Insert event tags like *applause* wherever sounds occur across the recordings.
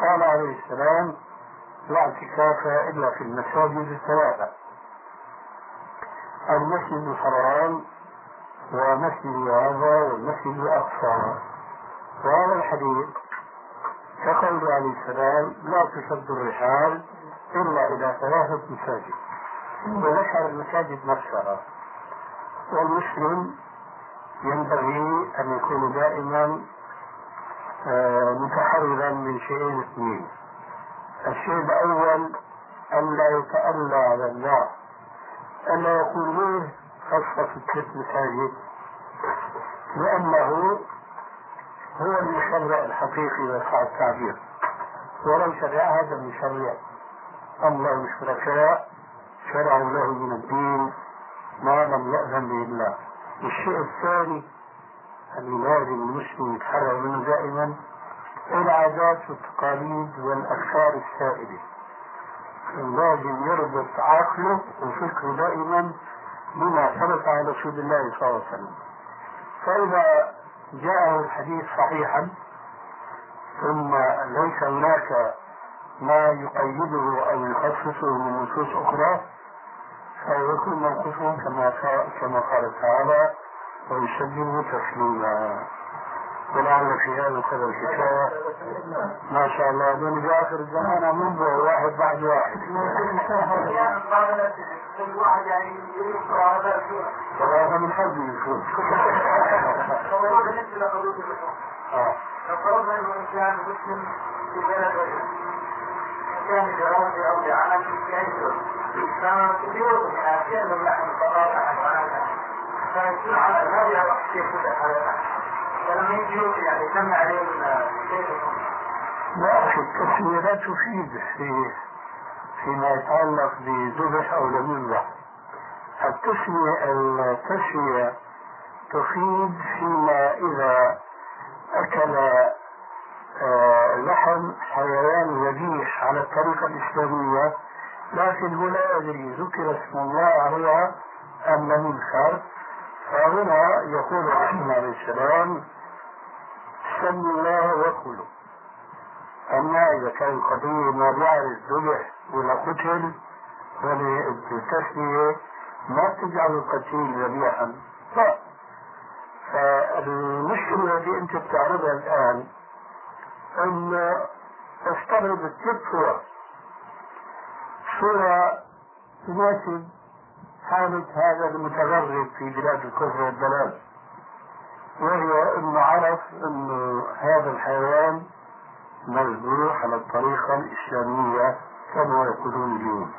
قال عليه السلام لا اعتكاف الا في المساجد الثلاثه المسجد الحرام ومسجد هذا والمسجد الاقصى وهذا الحديث كقول عليه السلام لا تشد الرحال الا إلى ثلاثة مساجد وذكر المساجد نفسها والمسلم ينبغي أن يكون دائما آه، متحررا من شيئين اثنين الشيء الأول ألا يتألى على الله ألا يقول ليه خاصة الثلاث مساجد لأنه هو المشرع الحقيقي ويصح التعبير ولو شرع هذا المشرع أم له شركاء شرعوا له من الدين ما لم يأذن به الله الشيء الثاني اللي لازم المسلم يتحرر منه دائما العادات والتقاليد والأفكار السائدة. لازم يربط عقله وفكره دائما بما ثبت عن رسول الله صلى الله عليه وسلم. فإذا جاءه الحديث صحيحا ثم ليس هناك ما يقيده أو يخصصه من نصوص أخرى فيكون موقفه كما كما قال تعالى ويسلم تسليما. ولعل في هذا القدر الحكاية ما شاء الله. دون آخر الزمان منذ واحد بعد واحد. كل واحد يعني يقرا هذا من حظه يكون *laughs* آه. لو فرضنا انه انسان مسلم في بلد كان لدراسه أو لعمل يهجر فكثير لا أخي التسمية لا تفيد في فيما يتعلق بذبح أو لم يذبح التسمية التسمية تفيد فيما إذا أكل آه، لحم حيوان ذبيح على الطريقة الإسلامية لكن هو لا أدري ذكر اسم الله لم يذكر فهنا يقول عليه السلام سموا الله وكلوا. أما إذا كان قضية ما بيعرف ذبح ولا قتل وللتسمية ما تجعل القتيل ذبيحا؟ لا. فالمشكلة اللي أنت بتعرضها الآن أن استغرب الثلاث صورة تناسب حالة هذا المتغرب في بلاد الكفر والضلال وهي انه عرف انه هذا الحيوان مذبوح على الطريقة الإسلامية كما يقولون اليوم.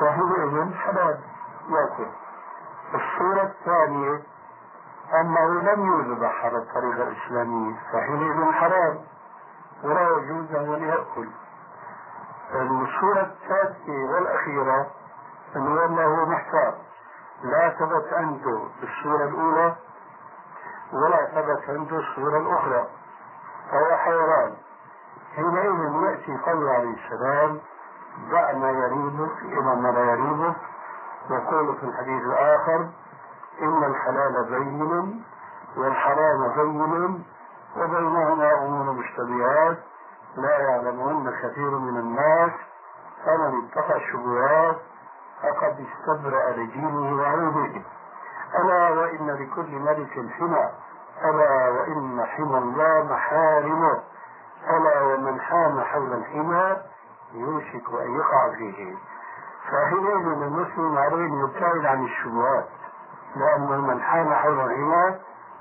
فحينئذ حلال يأكل الصورة الثانية أنه لم يذبح على الطريقة الإسلامية فحينئذ حرام ولا يجوز أن يأكل. الصورة الثالثة والأخيرة أنه أنه محتار. لا ثبت عنده الصورة الأولى ولا ثبت عنده الصورة الأخرى. فهو حيران. حينئذ يأتي قول عليه السلام دع ما يريبك إلى ما لا يريبك يقول في الحديث الآخر إن الحلال بين والحرام بين وبينهما أمور مشتبهات. لا يعلمهن كثير من الناس فمن اتقى الشبهات فقد استبرأ لدينه وعرضه ألا وإن لكل ملك حمى ألا وإن حمى الله محارمه ألا ومن حام حول الحمى يوشك أن يقع فيه. فحينئذ المسلم عليه أن يبتعد عن الشبهات لأنه من حام حول الحمى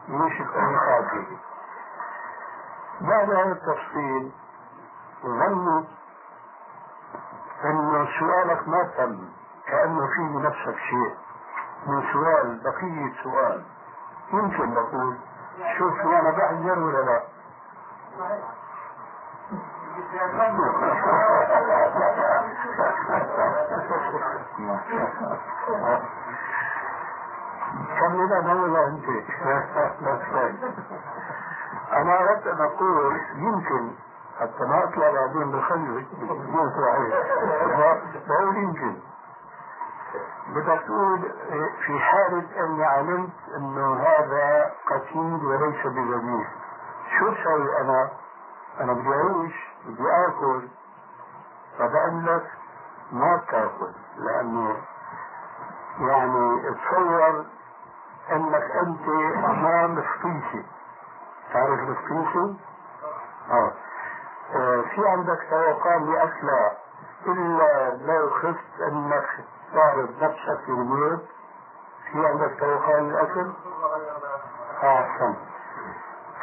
يوشك أن يقع فيه. بعد هذا التفصيل ظنوا أن سؤالك ما تم كأنه في بنفسك شيء. من سؤال بقية سؤال. يمكن نقول شوف أنا بحذر ولا لا؟ كمل *laughs* أنا ولا أنت؟ أنا اردت أن أقول يمكن حتى ما اطلع بعدين بخلي بدون صحيح بقول يمكن بدك تقول في حالة أني علمت أنه هذا قتيل وليس بذبيح شو بسوي أنا؟ أنا بدي أعيش بدي آكل فبقول لك ما بتأكل لأنه يعني تصور أنك أنت أمام فطيسة تعرف الفطيسة؟ آه. في عندك توقان لأكلها إلا لو خفت أنك تعرض نفسك للموت؟ في عندك توقان للأكل؟ أحسن.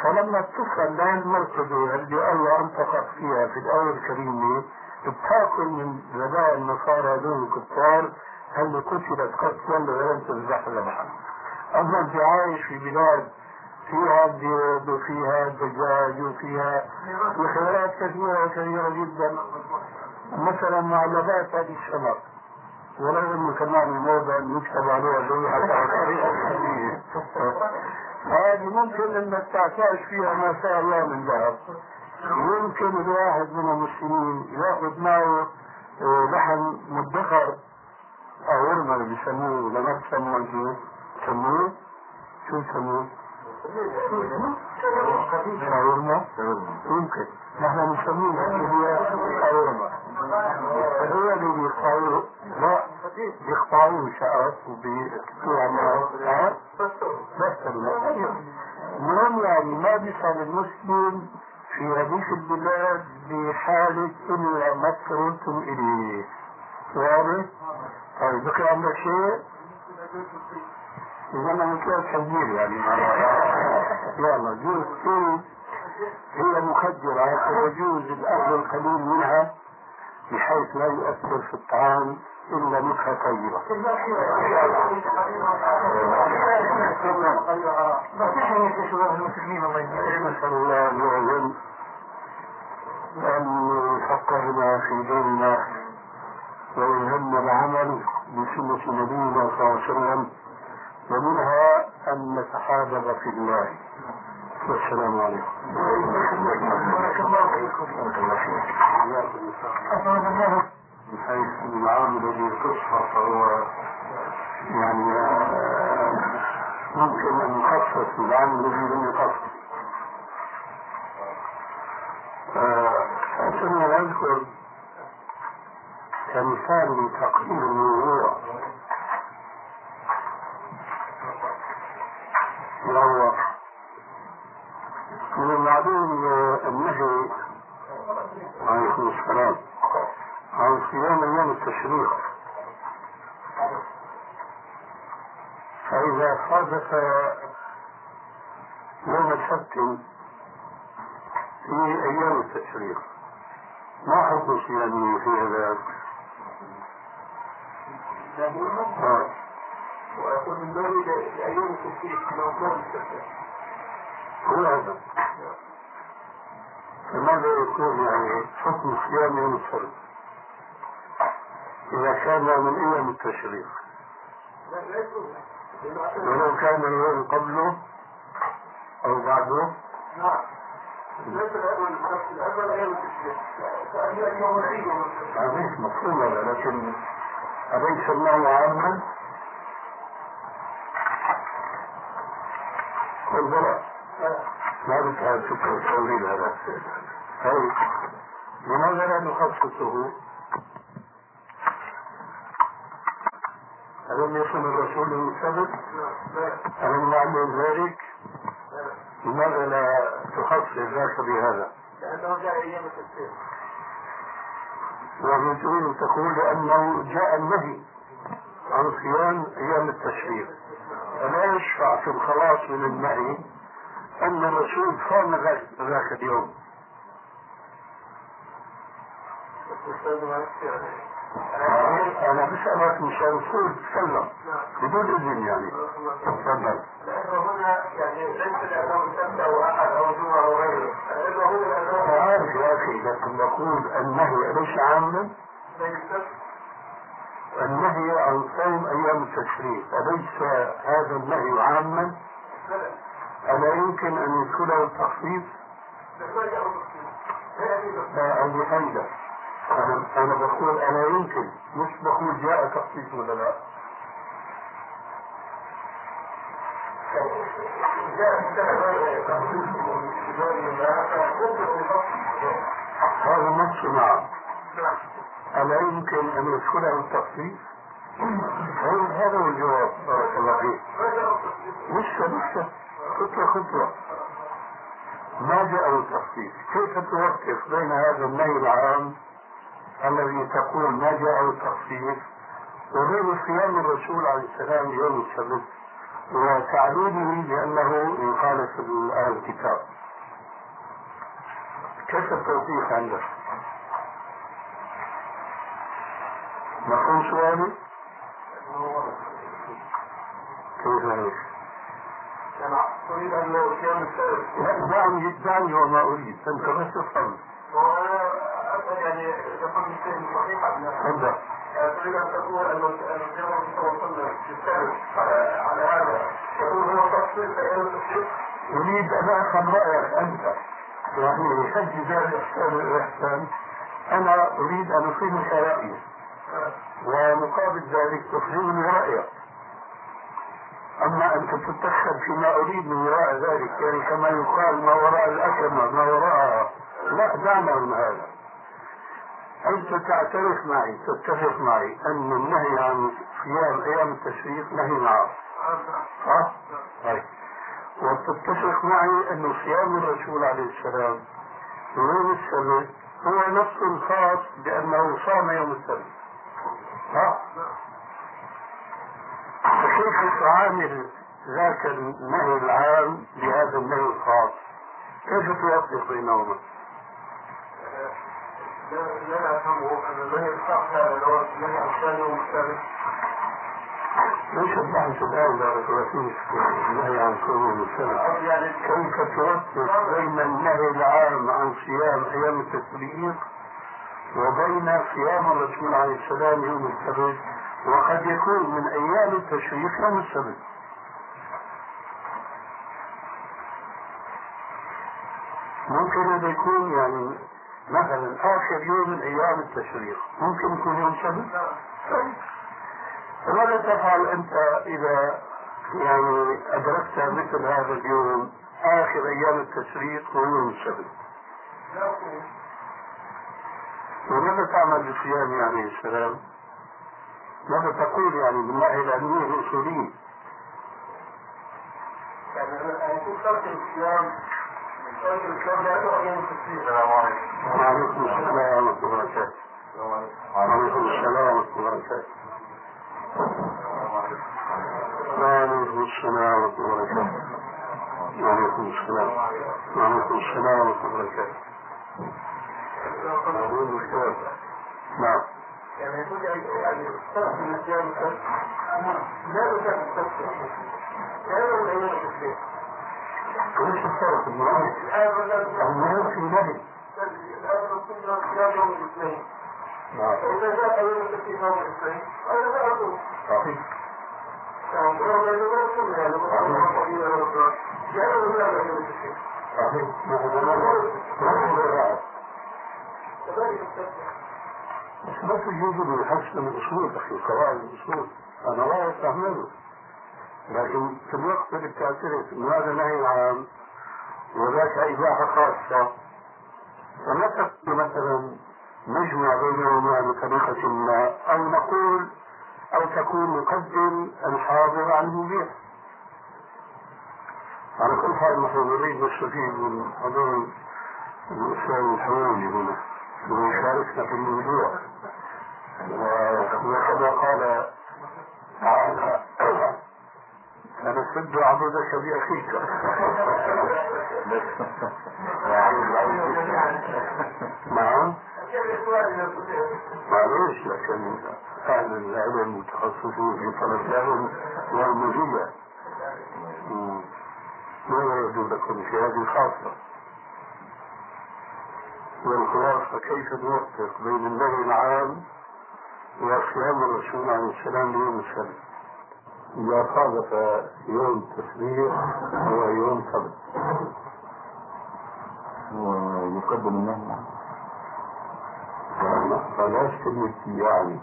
فلما تصل لهالمرتبة اللي الله أنطقك فيها في الآية الكريمة بتاكل من ذبائح النصارى هذول الكفار اللي قتلت قتلا ولم تذبح ذبحا أما أنت عايش في بلاد فيها بيض وفيها دجاج وفيها وخيرات كثيرة كثيرة جدا. مثلا معلبات هذه السمك ولو انه كمان الموضة أن يكتب عليها زي حتى هذه ممكن انك تعتاش فيها ما شاء الله من ذهب. يمكن الواحد من المسلمين يأخذ معه آه، لحم مدخر. أو اللي بيسموه لما بسموه يسموه. شو يسموه؟ شاورما يمكن نحن نسميه شاورما هو اللي بيقطعوه لا بيقطعوه شعرات وبيكتبوه على بس المهم يعني ما بيصل المسلم في هذيك البلاد بحالة إلا ما اضطررتم إليه واضح؟ طيب بكرة عندك شيء؟ إذا أنا مثل كبير يعني يلا جوز كل هي مخدرة ويجوز الأخذ القليل منها بحيث لا يؤثر في الطعام إلا نكهة طيبة. نسأل الله أن يعلم أن يفقهنا في ديننا ويلهمنا العمل بسنة نبينا صلى الله عليه وسلم ومنها أن نتحابب في الله والسلام عليكم. بارك الله فيكم من حيث العام الذي تصفى فهو يعني آه، ممكن أن يخصص العام الذي لم يخصص. فأتنا نذكر كمثال لتقدير الموضوع. وهو من المعلوم النهي عليكم السلام. عن صيام أيام التشريق. فإذا صادف يوم السبت في أيام التشريق ما حكم صيامه في هذا؟ آه. ويكون من ذلك لأيام التشريق لو كان هو هذا. فماذا يكون يعني حكم صيام يوم السبت إذا كان من أيام التشريق. ولو كان اليوم قبله أو بعده. نعم. ليس الأول الأول أيام التشريق. صحيح مفهوم هذا لكن أليس الله عاما؟ والبراء ما بتعرف فكرة التوليد هذا طيب لماذا لا نخصصه؟ ألم يكن الرسول السبت؟ ألم نعمل ذلك؟ لماذا لا تخصص ذاك بهذا؟ لأنه جاء أيام التفسير ومن تقول لأنه جاء النهي عن صيام أيام التشريق فلا يشفع في الخلاص من النهي أن الرسول صام ذاك اليوم. أنا بسألك مشان الرسول تكلم بدون إذن يعني. تفضل. هنا يعني ليس لأنه سبت أو أحد أو جمعة أو غيره عارف يا أخي لكن نقول النهي أليس عاما؟ النهي عن صوم أيام التشريق أليس هذا النهي عاما؟ ألا يمكن أن يدخله التخفيف؟ لا أبي حيدر أنا أنا بقول ألا يمكن مش بقول جاء تخفيف ولا لا؟ هذا نفسه نعم ألا يمكن أن يدخله التخصيص؟ هذا هو الجواب؟ بارك الله فيك. لسه لسه خطوة خطوة. ما جاء التخصيص كيف توقف بين هذا النهي العام الذي تقول ما جاء التخصيص وبين صيام الرسول عليه السلام يوم السبت وتعليمه بأنه يخالف أهل الكتاب؟ كيف التوقيف عندك؟ مفهوم سؤالي؟ كيف ذلك؟ أنا أريد أن كان لا دعني دعني وما أريد. أنت بس تفهم. يعني يكون شيء صحيح تفضل. تريد أن تقول الله عليه وسلم يستند على هذا. يقول هو تفصيل فإن التفصيل. أريد أن أفهم رأيك أنت. يعني حج ذلك الإحسان. والإحسان أنا أريد أن أفهمك رأيي ومقابل ذلك تفهمني رأيك أما أن تتدخل فيما أريد من وراء ذلك يعني كما يقال ما وراء الأكمة ما وراءها لا دعنا من هذا. أنت تعترف معي تتفق معي أن النهي عن صيام أيام التشريق نهي عام صح؟ طيب. وتتفق معي أن صيام الرسول عليه السلام يوم السبت هو نص خاص بأنه صام يوم السبت؟ فكيف تعامل ذاك النهي العام بهذا النهي الخاص؟ كيف توفق بينهما؟ لا أفهمه. أن النهي الخاص هذا لو النهي الثاني والثالث. ليش البحث الآن الله فيك؟ النهي عن صوم السنة كيف توفق بين النهي العام عن صيام أيام التشريق وبين صيام الرسول عليه السلام يوم السبت وقد يكون من أيام التشريق يوم السبت ممكن أن يكون يعني مثلا آخر يوم من أيام التشريق. ممكن يكون يوم سبت طيب. تفعل أنت إذا يعني أدركت مثل هذا اليوم آخر أيام التشريق هو يوم السبت وماذا تعمل بصيام عليه السلام؟ ماذا تقول يعني من ناحية العلمية الأصولية؟ يعني يكون ترك الصيام ترك الصيام لا يعين التسليم السلام عليكم. وعليكم السلام ورحمة الله وبركاته. وعليكم السلام ورحمة الله وبركاته. وعليكم السلام ورحمة الله وبركاته. وعليكم السلام. وعليكم السلام ورحمة الله وبركاته. نعم يعني يقول يعني ترك الصيام لا يزال التسليم لا يعين التسليم ليش الفرق المهم المهم في نهي نعم فإذا جاء يوم الاثنين يوم الاثنين أنا لا أقول صحيح صحيح ما هو ما هو الرعب بس ما تجوز بالحسن من الاصول أخي قواعد الاصول أنا لا استعمله لكن في الوقت اللي بتعترف انه هذا نهي عام وذاك اباحه خاصة. فما تقول مثلا نجمع بينهما بطريقة ما أو نقول أو تكون نقدم الحاضر عن المبيح على كل حال نحن نريد نستفيد من حضور الأستاذ الحمولي هنا. ويشاركنا في الموضوع. وكما قال تعالى أنا سد عبدك بأخيك نعم. معلش لكن أهل العلم متخصصون في طلب العلم والمجية ماذا يبدو لكم في هذه خاصة والخلاصة كيف نوفق بين النهي العام وصيام الرسول عليه السلام ليوم السبت إذا صادف يوم التشريق هو يوم سبت ويقدم النهي بلاش كلمة يعني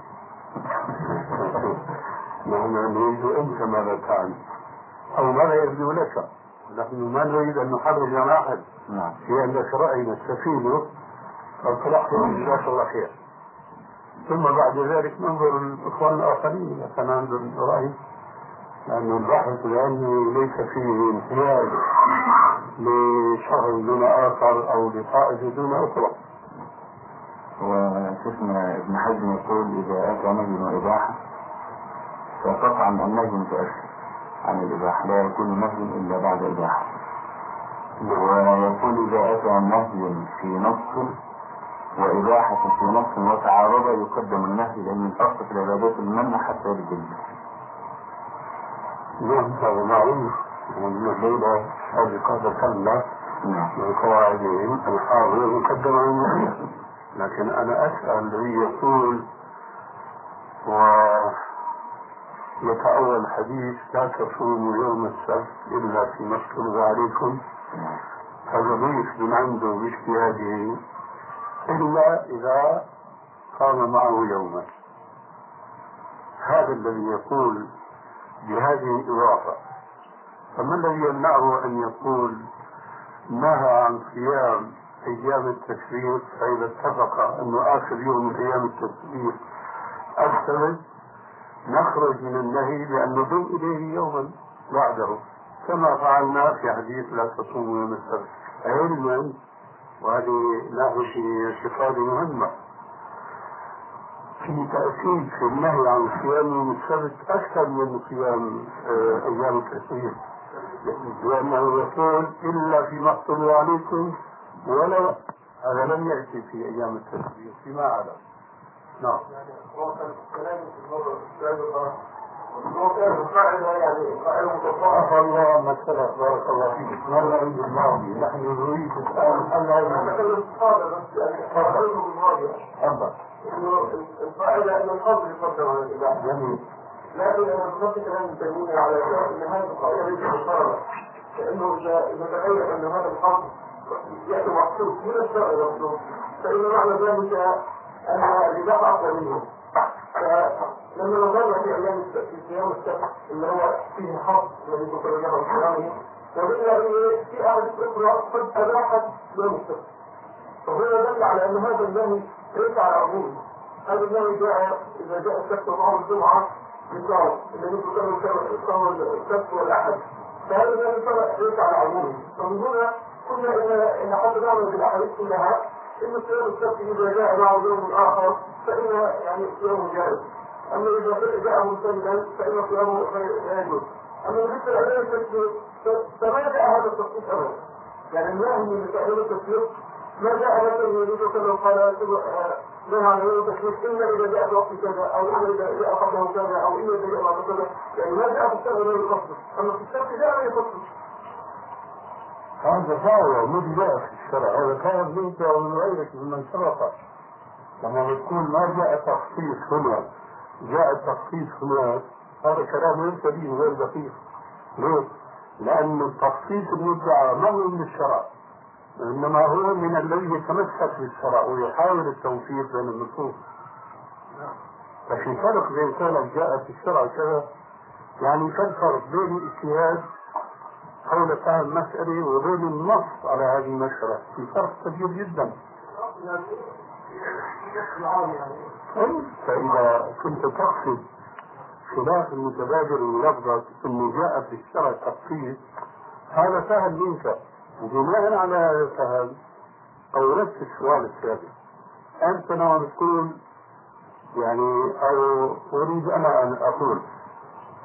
نحن نريد أنت ماذا تعني أو ماذا يبدو لك؟ نحن ما نريد أن نحرج عن أحد. نعم. في عندك رأي فاطلقه جزاك الله خير ثم بعد ذلك ننظر الإخوان الآخرين إذا كان عندهم رأي لأن البحث العلمي ليس فيه انحياز لشخص دون آخر أو لطائفة دون أخرى. وشفنا ابن حزم يقول إذا أتى نهي وإباحة فقطعا النهي متأخر. عن الإباحة لا يكون نهي إلا بعد إباحة. ويقول إذا أتى نهي في نص وإباحة في نص وتعارض يقدم النهي لأن الأصل في العبادات المنع حتى النهي نعم هذا معروف ومن الليلة هذه قاعدة كاملة نعم. من قواعدهم. الحاضر على المؤمن لكن أنا أسأل الذي يقول ويتأول الحديث لا تصوموا يوم السبت إلا فيما افترض عليكم نعم. فيضيف من عنده باجتهاده. إلا إذا قام معه يوما. هذا الذي يقول بهذه الإضافة. فما الذي يمنعه أن يقول نهى عن صيام أيام التشريق فإذا اتفق أنه آخر يوم من أيام التشريق السبت نخرج من النهي بأن نضم إليه يوما بعده. كما فعلنا في حديث لا تصوموا يوم السبت. علما وهذه ناحية استفادة مهمة في تأكيد في النهي عن صيام السبت أكثر من صيام آه، أيام التشريق لأنه يقول إلا فيما افترض عليكم ولا هذا لم يأتي في أيام التشريق فيما أعلم. نعم. الله سلف بارك الله فيك ما نريد الماضي نحن نريد الآن هذا الصادق بس يعني أتكلم بالماضي تفضل القاعدة أن الحظ يقدم على الإباحة جميل لكن أنا بالضبط كلام تيمية على أن هذه القاعدة ليست مضطربة لأنه إذا تبين أن هذا الحظ يأتي مخصوص من الشرع المخصوص فإن معنى ذلك أن الإباحة أقوى منه فلما نظرنا في الس- في صيام السبت اللي هو فيه الحظ الذي ذكر له صيامه وجدنا في أحد أخرى قد أباحت يوم السبت. فهنا دل على أن هذا النهي ليس على عمومه هذا النهي جاء إذا جاء السبت ومعه الجمعة يقال الذي يذكر صوم السبت والأحد. فهذا النهي ليس على عمومه فمن هنا قلنا إن إن حتى نعمل بالأحاديث كلها إن صيام السبت إذا جاء معه يوم آخر فإن يعني صيامه جائز. أما إذا جاء منفردا فإن صيامه غير يجوز أما بالنسبة لأداء التشريع فما جاء هذا التصنيف أبدا؟ يعني النهي من تأهيل التشريع ما جاء مثلا النبي صلى الله قال نهى عن غير التشريع إلا إذا جاء في وقت كذا أو إلا إذا جاء قبله كذا أو إلا إذا جاء بعد كذا. يعني ما جاء في الشرع غير الفصل أما في الشرع جاء غير الفصل هذا فاوى جاء في الشرع. هذا كان منك ومن غيرك ممن سبق لما بتقول ما جاء تخصيص هنا جاء التخصيص هنا. هذا كلام ليس به غير دقيق ليه؟ لأن التخصيص المدعى ما هو من الشرع. إنما هو من الذي يتمسك بالشرع ويحاول التوفيق بين النصوص. ففي فرق بين قولك جاء في الشرع كذا. يعني كالفرق بين الإجتهاد حول فهم مسألة وبين النص على هذه المسألة. في فرق كبير جدا. يعني يعني. فإذا كنت تقصد خلاف المتبادر من لفظك أنه جاء في الشرع تخصيص هذا سهل منك. وبناء على هذا الفهم؟ أوردت السؤال السابق. أنت نوع تقول يعني أو أريد أنا أن أقول.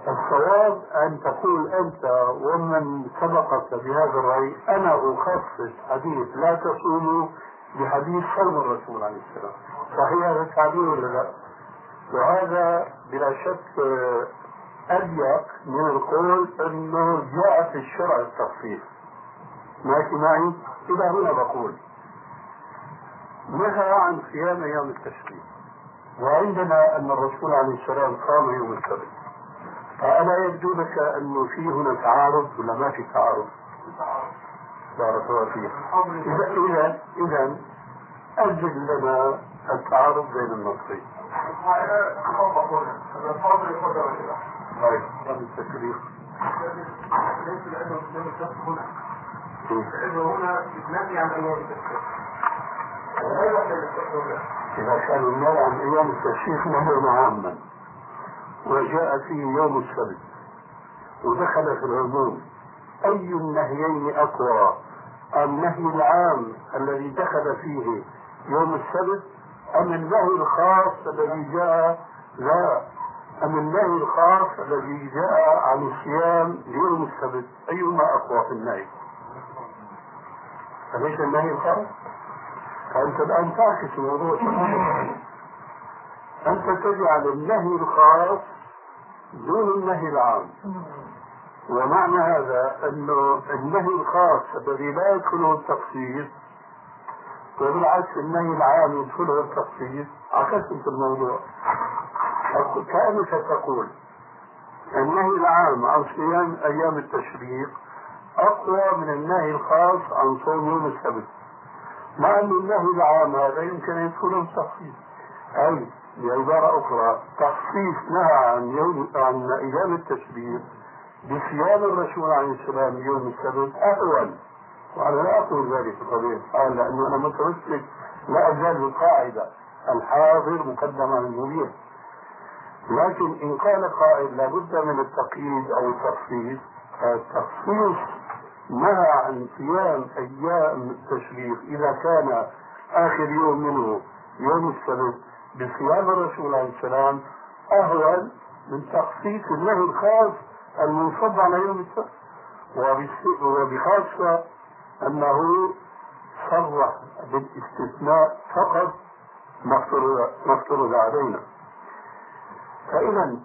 الصواب أن تقول أنت ومن سبقك بهذا الرأي أنا أخصص حديث لا تصوموا بحديث صوم الرسول عليه السلام صحيح هذا التعبير ولا لا؟ وهذا بلا شك آه، أضيق من القول أنه جاء في الشرع التخفيف ماشي معي؟ إلى هنا بقول نهى عن صيام أيام التشريق وعندنا أن الرسول عليه السلام صام يوم السبت فألا يبدو لك أنه في هنا تعارض ولا ما في تعارض؟ بارك الله فيك. إذا إذا إذا أجل لنا التعارض بين النصين طيب التشريف ليس لأنه قدام الشخص هنا لأنه هنا يتنافي عن أيام إذا كان النهي عن أيام التشريق نهي عاما وجاء فيه يوم السبت ودخل في العموم أي النهيين أقوى؟ النهي العام الذي دخل فيه يوم السبت أم النهي الخاص الذي جاء؟ لا. أم النهي الخاص الذي جاء عن الصيام ليوم السبت؟ أيهما أقوى في النهي؟ أليس النهي الخاص؟ فأنت الآن تعكس الموضوع أنت تجعل النهي الخاص دون النهي العام. ومعنى هذا أنه النهي الخاص الذي لا يدخله التخصيص وبالعكس النهي العام يدخله التخصيص عكست الموضوع. كأنك تقول النهي العام عن صيام أيام التشريق أقوى من النهي الخاص عن صوم يوم السبت مع أن النهي العام هذا يمكن أن يدخله التخصيص. أي بعبارة أخرى تخصيص نهى عن يوم عن أيام التشريق بصيام الرسول عليه السلام يوم السبت أهون وأنا لا أقول ذلك بطبيعة الحال لأنه أنا متمسك لا أزال بالقاعدة الحاضر مقدم على المبين لكن إن قال قائل لابد من التقييد أو التخصيص فالتخصيص نهى عن صيام أيام التشريق. إذا كان آخر يوم منه يوم السبت بصيام الرسول عليه السلام أهون من تخصيص النهي الخاص المنصب على يوم السبت وبخاصة أنه صرح بالاستثناء فقط ما افترض علينا فإذا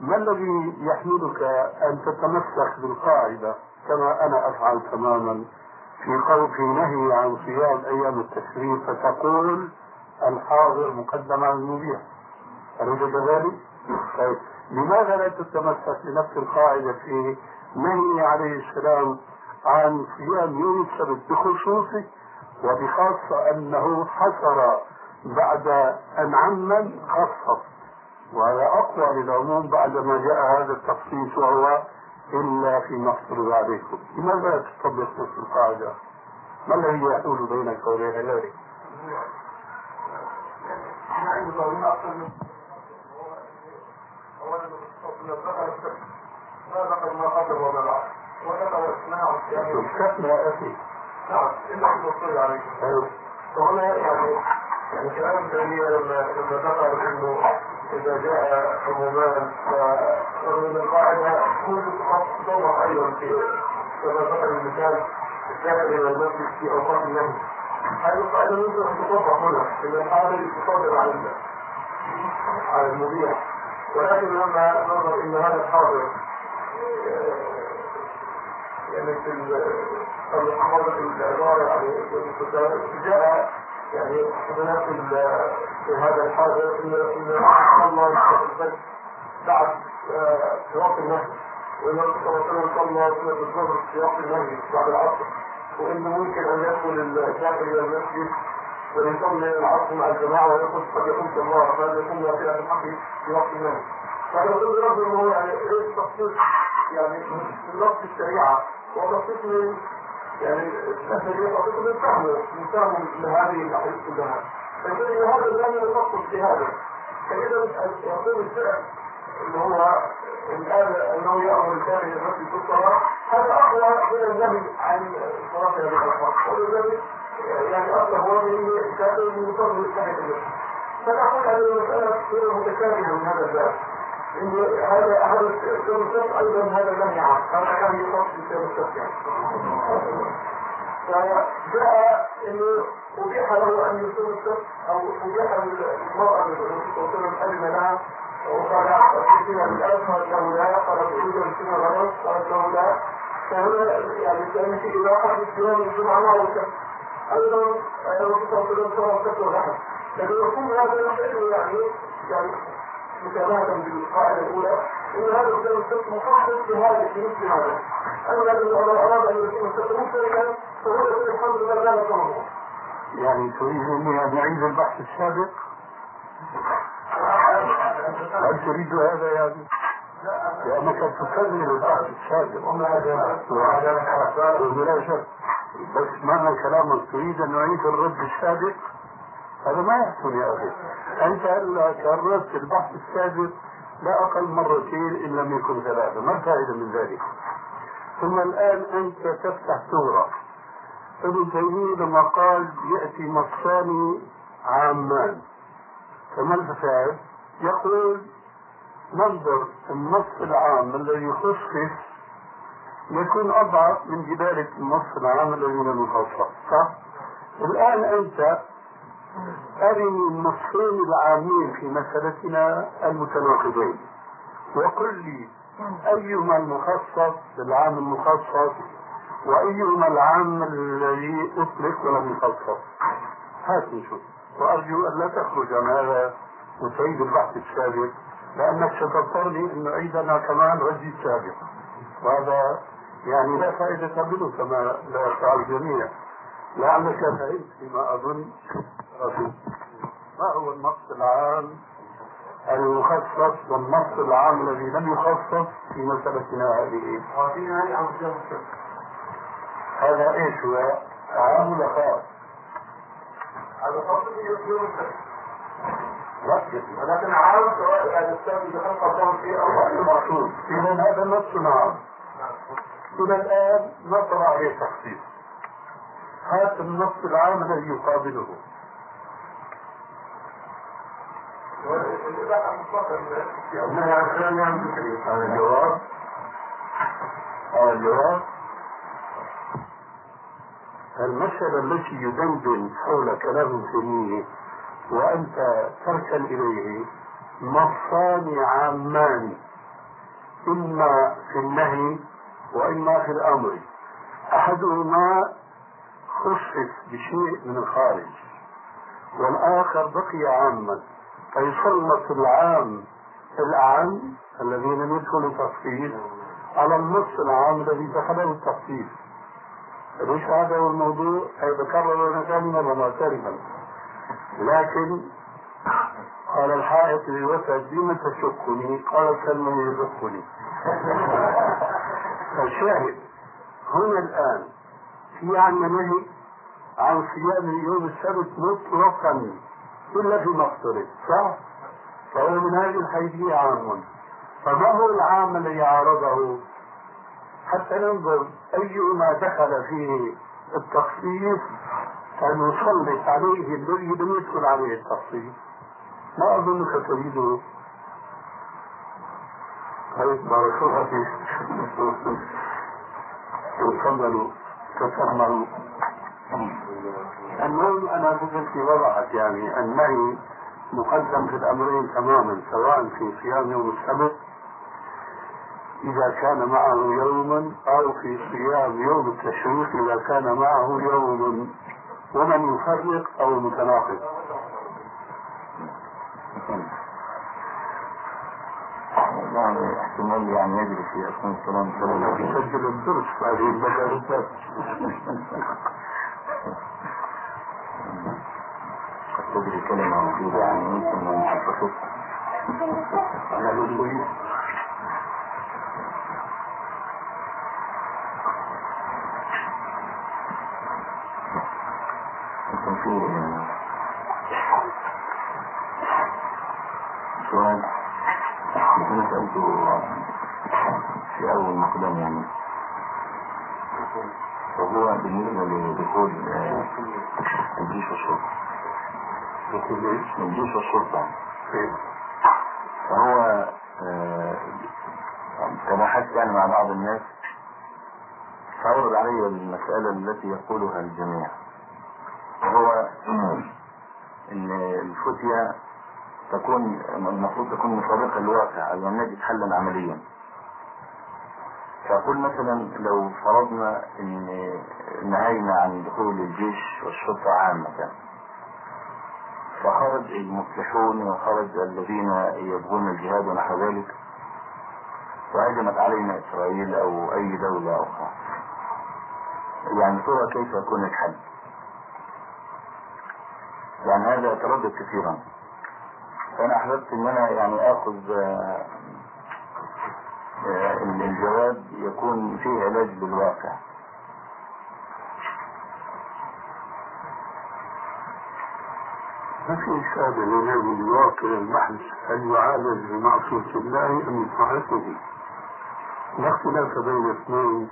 ما الذي يحملك أن تتمسك بالقاعدة كما أنا أفعل تماما في في نهي عن صيام أيام التشريق فتقول الحاضر مقدم على المبيح أليس كذلك؟ طيب. لماذا لا تتمسك بنفس القاعدة في نهي عليه السلام عن صيام يوم السبت بخصوصه وبخاصة أنه حصر بعد أن عمم خصص وهذا أقوى للعموم بعدما جاء هذا التخصيص وهو إلا فيما افترض عليكم لماذا تطبق نفس القاعدة؟ ما الذي يحول بينك وبين ذلك؟ اولا ذكر ما قبل وما بعد وذكر اسماء استثنى يا أخي نعم الا في الوصول عليه فهنا يعني يعني كلام تيمية لما لما ذكر انه اذا جاء عمومان فمن القاعدة كل توضح أيضا في كما ذكر المثال الذهب إلى المسجد في أوقات النهي؟ هذه القاعدة يمكن ان هنا ان الحاضر يصدر على على المبيع ولكن لما نظر ان هذا الحاضر. يعني في المحافظة العبارة يعني جاء يعني هناك في هذا الحاضر ان إن الله يستقبل بعد في وقت النهي وإن الرسول صلى الله عليه وسلم الظهر وقت النهي بعد العصر. وإنه ممكن أن يدخل الداخل إلى المسجد ويصلي العصر مع الجماعة ويقول قد في الله فهذا يكون نافله الحق في وقت النهي فانا أقول رب إنه يعني إيه التخصيص؟ يعني من نص الشريعة. وتخصيص من يعني الشريعه تخصيص من فهمه من فهمه لهذه الاحاديث كلها فكده هذا لم ينقص في هذا. فإذا يقول الفعل اللي هو الآن أنه يأمر الكامل الرسل في الصلاة هذا أقوى من النهي عن صلاة هذه ولذلك يعني أصلا هو من من النفس فنقول أن المسألة غير متشابهة من هذا الباب. إن هذا هذا السير الشرط أيضا هذا النهي عنه هذا كان يقص بسير الشرط يعني فجاء انه أبيح له أن يصوم الشرط أو أبيح للمراه ان تصوم اذن لها. وقال فينا بالألف قالت له لا قالت أريد فينا قالت له لا فهنا يعني كان في إباحة في الصيام الجمعة معروفة أيضا الرسول صلى الله عليه وسلم صلى الكسر واللحم لكن يكون هذا الشيء يعني يعني مشابهة بالقاعدة الأولى إن هذا الكلام السبت مخصص لهذا في مثل هذا. أما الذي لو أراد أن يكون السبت مشتركا فهو يقول الحمد لله لا نفهمه يعني تريد مني أن أعيد البحث السابق؟ هل تريد هذا يعني؟ لأنك تكمل البحث السابق. وبلا شك. بس معنى كلامك تريد أن نعيد الرد السابق؟ هذا ما يحسن يا أخي. أنت هلا كررت البحث السابق لا أقل مرتين إن لم يكن ثلاثة. ما الفائدة من ذلك؟ ثم الآن أنت تفتح ثورة. ابن تيمية لما قال يأتي نصان عامان. فما الفساد؟ يقول ننظر النص العام الذي يخصص يكون أضعف من دلالة النص العام الذي لم يخصص صح؟ الآن أنت أرني النصين العامين في مسألتنا المتناقضين. وقل لي أيهما المخصص بالعام المخصص؟ وأيهما العام الذي أطلق ولم يخصص هات نشوف وأرجو أن لا تخرج عن هذا وتعيد البحث السابق لأنك ستضطرني أن أعيدنا كمان ردي السابق. وهذا يعني لا فائدة منه كما لا يفعل الجميع لعلك فهمت فيما أظن ما هو النص العام؟ المخصص والنص العام الذي لم يخصص في مسألتنا هذه. هذا إيش هو؟ عام ولا خاص؟ هذا خاص ولكن عام سواء هذا السبب كان قدام فيه أو المقصود إذا هذا نص عام. إلى الآن ما طرأ عليه تخصيص. هات النص العام الذي يقابله. هذا الجواب هذا الجواب المسألة التي يدندن حول كلام تيمية وأنت تركن إليه نصان عامان إما في النهي وإما في الأمر. أحدهما خصص بشيء من الخارج والآخر بقي عاما. فيسلط العام الأعم الذي لم يدخل التخصيص على النص العام الذي دخله التخصيص ليس هذا هو الموضوع؟ يتكرر لنا ثاني مرة معترفا لكن قال الحائط للوسد بما تشقني قال سلمى يدقني *laughs* فالشاهد هنا الآن في عندنا نهي عن صيام يوم السبت مطلقا إلا في مقصره صح؟ فهو من هذه الحيثية عام. فما هو العام الذي عارضه؟ حتى ننظر أيما دخل فيه التخصيص أن يسلط عليه الذي لم يدخل عليه التخصيص. ما أظنك تريده؟ طيب بارك تفضلوا تسمعوا المهم أنا قلت في وضعت يعني النهي مقدم في الأمرين تماما سواء في صيام يوم السبت إذا كان معه يوما أو في صيام يوم التشريق إذا كان معه يوم ومن يفرق أو المتناقض. احتمال يعني يجري في الله عليه وسلم يسجل الدرس هذه المدارسات قد تجري كلمة موجودة يعني يمكن أن تحقق أنا بقول يكون في سؤال أنا سألته في أول مقدم يعني وهو بالنسبة لدخول آه، الجيش والشرطة بقول إيش؟ الجيش والشرطة إيه؟ فهو آه، تباحثت يعني مع بعض الناس فعرض علي المسألة التي يقولها الجميع وهو إن الفتية تكون المفروض تكون مطابقة للواقع أو أن نجد حلا عمليا. فأقول مثلا لو فرضنا إن نهينا عن دخول الجيش والشرطة عامة فخرج المفلحون وخرج الذين يبغون الجهاد ونحو ذلك وهجمت علينا إسرائيل أو أي دولة أخرى. يعني ترى كيف يكون الحل؟ يعني هذا يتردد كثيرا. فأنا أحببت أن أنا يعني آخذ آه، آه، الجواب يكون فيه علاج بالواقع. ما في إشارة لنادي الواقع البحث هل يعالج بمعصية الله أم بطاعته لا اختلاف بين اثنين.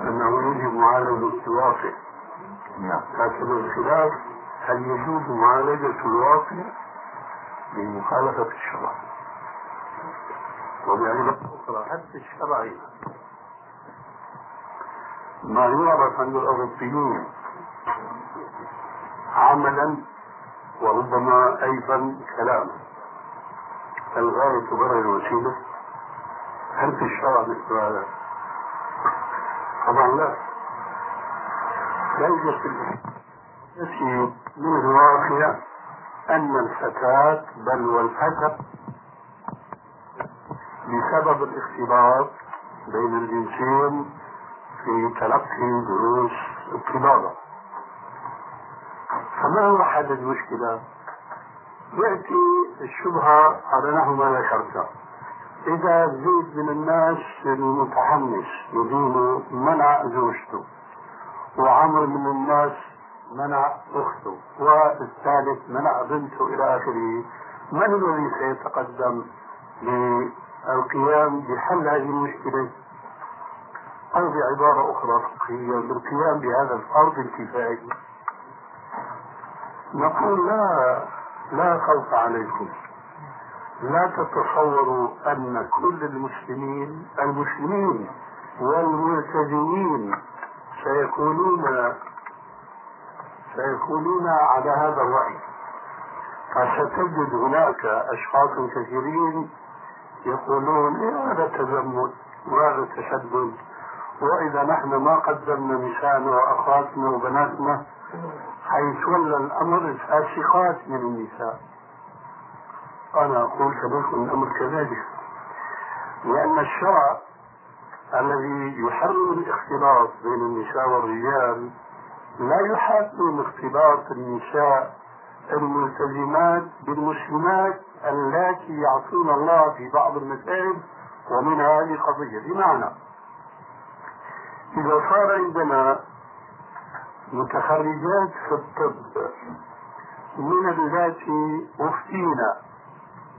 أنه يجب معالجة الواقع. نعم. لكن الخلاف هل يجوز معالجة الواقع؟ بمخالفة الشرع. وبعبارة أخرى حتى الشرعي ما يعرف عند الأوروبيين عملا وربما أيضا كلاما. الغاية تبرر الوسيلة. هل في الشرع مثل هذا؟ طبعا لا. لا يوجد. في الواقع أن الفتاة بل والفتى بسبب الاختلاط بين الجنسين في تلقي دروس الطبابة فما هو حل المشكلة؟ يأتي الشبهة على نحو ما ذكرت إذا زيد من الناس المتحمس يدين منع زوجته. وعمر من الناس منع أخته. والثالث منع بنته إلى آخره. من الذي سيتقدم للقيام بحل هذه المشكلة؟ أو بعبارة أخرى فقهية بالقيام بهذا الفرض الكفائي نقول لا لا خوف عليكم. لا تتصوروا أن كل المسلمين المسلمين والملتزمين سيكونون سيكونون على هذا الرأي. فستجد هناك أشخاص كثيرين يقولون إيه هذا تزمت وهذا تشدد وإذا نحن ما قدمنا نساءنا وأخواتنا وبناتنا حيتولى الأمر الفاسقات من النساء. أنا أقول كذلك الأمر كذلك. لأن الشرع الذي يحرم الاختلاط بين النساء والرجال لا يحرم اختلاط النساء الملتزمات بالمسلمات اللاتي يعصون الله في بعض المسائل ومن هذه القضية. بمعنى إذا صار عندنا متخرجات في الطب من اللاتي أفتينا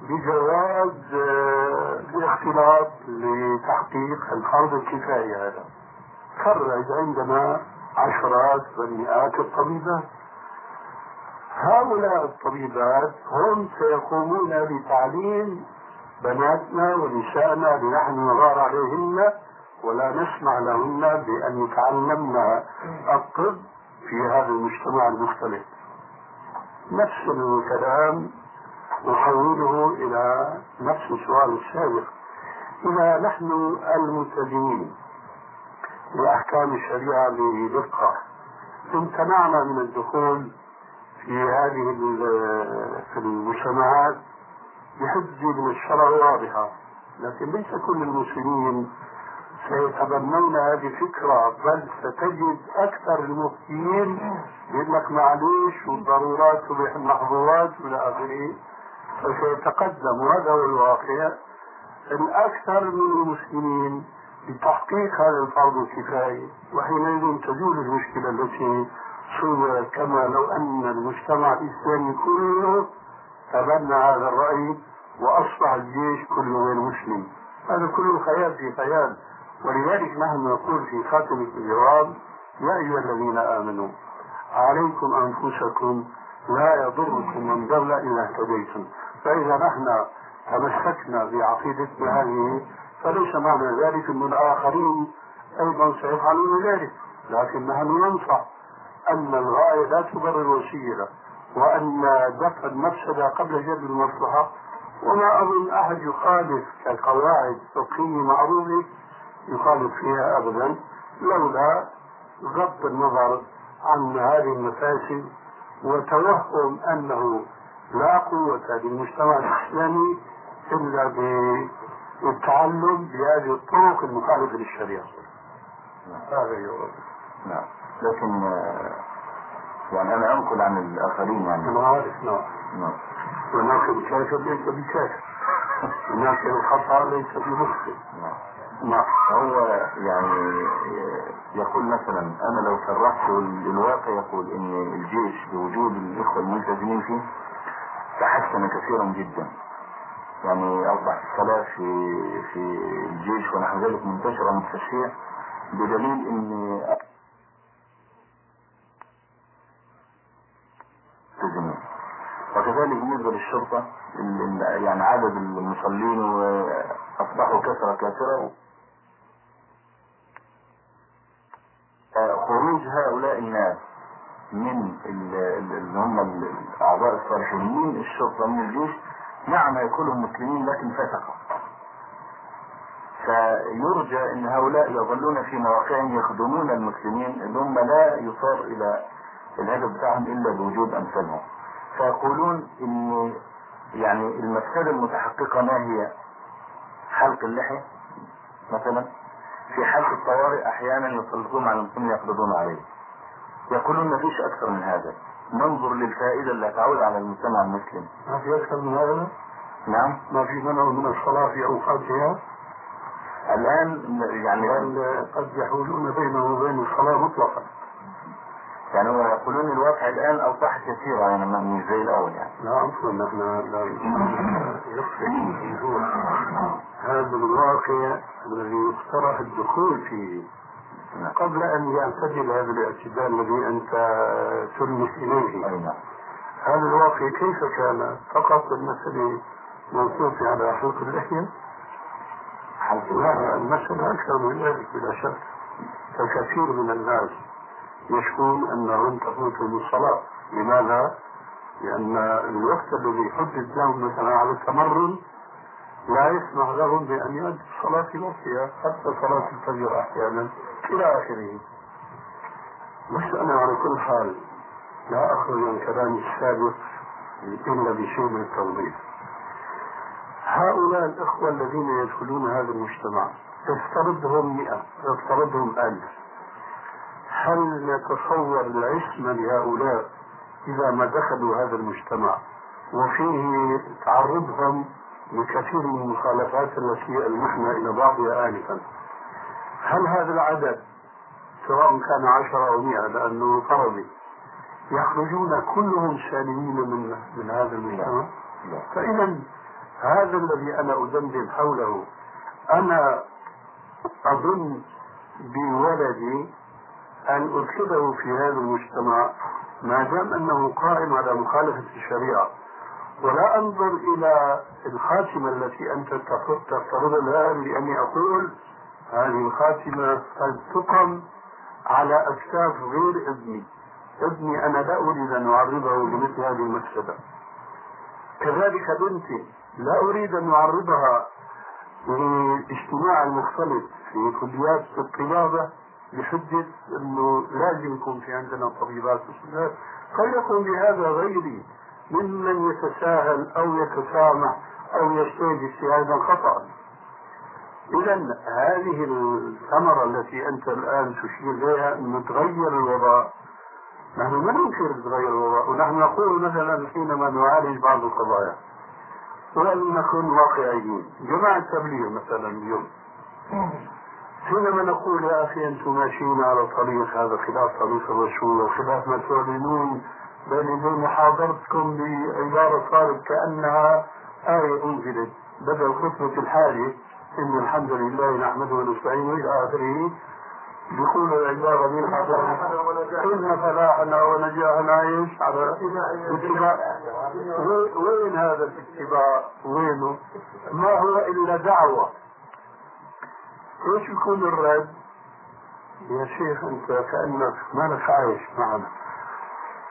بجواز آه، الاختلاط لتحقيق الفرض الكفاية هذا. خرج عندنا عشرات ومئات الطبيبات. هؤلاء الطبيبات هم سيقومون بتعليم بناتنا ونسائنا لنحن نغار عليهن ولا نسمع لهن بأن يتعلمن الطب في هذا المجتمع المختلف. نفس الكلام نحوله إلى نفس السؤال السابق. إذا نحن الملتزمين بأحكام الشريعة بدقة امتنعنا من الدخول في هذه المجتمعات بحجة من الشرع واضحة لكن ليس كل المسلمين سيتبنون هذه الفكرة بل ستجد أكثر المفتيين يقول لك معليش والضرورات تبيح المحظورات إلى آخره. فسيتقدم وهذا هو الواقع. الأكثر من المسلمين لتحقيق هذا الفرض الكفاية وحينئذ تزول المشكلة التي صورت كما لو أن المجتمع الإسلامي كله تبنى هذا الرأي وأصبح الجيش كله غير مسلم هذا كله خيال في خيال ولذلك نحن نقول في خاتمة الجواب يا أيها الذين آمنوا عليكم أنفسكم لا يضركم من ضل إذا اهتديتم. فإذا نحن تمسكنا بعقيدتنا هذه فليس معنى ذلك أن الآخرين أيضا سيفعلون ذلك لكن نحن ننصح أن الغاية لا تبرر الوسيلة وأن دفع المفسدة قبل جلب المصلحة؟ وما أظن أحد يخالف كقواعد فقهية معروفة يخالف فيها أبدا لولا غض النظر عن هذه المفاسد وتوهم أنه لا قوة للمجتمع الإسلامي إلا بالتعلم بهذه الطرق المخالفة للشريعة. هذا هو. نعم. لكن آه، يعني أنا أنقل عن الآخرين يعني. أنا عارف نعم. نعم. وناخذ كافر ليس بكافر لكن الخطأ ليس بمخطئ نعم. نعم. هو يعني يقول مثلا أنا لو صرحت الواقع يقول إن الجيش بوجود الإخوة الملتزمين فيه تحسن كثيرا جدا. يعني اصبح الصلاة في في الجيش ونحو ذلك منتشرة مستشفية بدليل إن وكذلك ال- ال- يعني عدد المصلين واصبحوا كثرة كثيرة خروج هؤلاء الناس من ال- ال- اللي هم ال- الأعضاء الصالحين من الشرطة من الجيش نعم يكونوا مسلمين لكن فسقة فيرجى إن هؤلاء يظلون في مواقعهم يخدمون المسلمين اللي هم لا يصار إلى الهدف بتاعهم إلا بوجود أمثالهم. فيقولون إن يعني المفسدة المتحققة ما هي؟ حلق اللحية مثلا. في حالة الطوارئ أحيانا يسلطون على المسلمين يقبضون عليه. يقولون ما فيش أكثر من هذا. ننظر للفائدة اللي تعود على المجتمع المسلم. ما في أكثر من هذا؟ نعم. ما في منع من الصلاة في أوقاتها؟ الآن يعني قد يحولون بينه وبين الصلاة مطلقا. يعني هو يقولون الواقع الآن اصبح كثيرا يعني مش زي الأول يعني. لا عفوا نحن لا الوضوح هذا الواقع الذي يقترح الدخول فيه قبل أن يعتدل هذا الاعتدال الذي أنت تلمس إليه. أي نعم. هذا الواقع كيف كان؟ فقط المسألة موقوفة على حلق اللحية حلق لا المسألة أكثر من ذلك بلا شك. فكثير من الناس يشكون أنهم تفوتهم الصلاة لماذا؟ لأن الوقت الذي حدد لهم مثلا على التمرن لا يسمح لهم بأن يؤدوا الصلاة وقتها حتى صلاة الفجر أحيانا إلى آخره. بس أنا على كل حال لا أخرج من كلامي السابق إلا بشيء من التوضيح. هؤلاء الإخوة الذين يدخلون هذا المجتمع افترضهم مئة افترضهم ألف. هل نتصور العصمة لهؤلاء إذا ما دخلوا هذا المجتمع وفيه تعرضهم لكثير من المخالفات التي ألمحنا إلى بعضها آنفا. هل هذا العدد سواء كان عشرة أو مئة لأنه فرضي يخرجون كلهم سالمين من من هذا المجتمع. فإذا هذا الذي أنا أدندن حوله أنا أظن بولدي أن أدخله في هذا المجتمع ما دام أنه قائم على مخالفة الشريعة. ولا أنظر إلى الخاتمة التي أنت تفترضها الآن لأني أقول هذه الخاتمة قد تقم على أكتاف غير ابني ابني أنا لا أريد أن أعرضه لمثل هذه المفسدة كذلك بنتي لا أريد أن أعرضها للاجتماع المختلط في كليات الطبابة بحجة أنه لازم يكون في عندنا طبيبات وسنات. قد يكون بهذا غيري. ممن يتساهل أو يتسامح أو يجتهد اجتهادا خطأ إذا هذه الثمرة التي أنت الآن تشير إليها أن تغير الوضع. نحن ما ننكر تغير الوضع ونحن نقول مثلا حينما نعالج بعض القضايا ولن نكون واقعيين. جماعة التبليغ مثلا اليوم. حينما نقول يا أخي أنتم ماشيين على طريق هذا خلاف طريق الرسول وخلاف ما تعلنون بين بين محاضرتكم بعبارة صارت كأنها آية أنزلت. بدل خطبة الحاجة إن الحمد لله نحمده ونستعينه إلى آخره. بيقول العبارة من إن فلاحنا ونجاحنا إيش على اتباع وين هذا الاتباع؟ وينه؟ ما هو إلا دعوة. إيش يكون الرد؟ يا شيخ أنت كأنك مالك عايش معنا.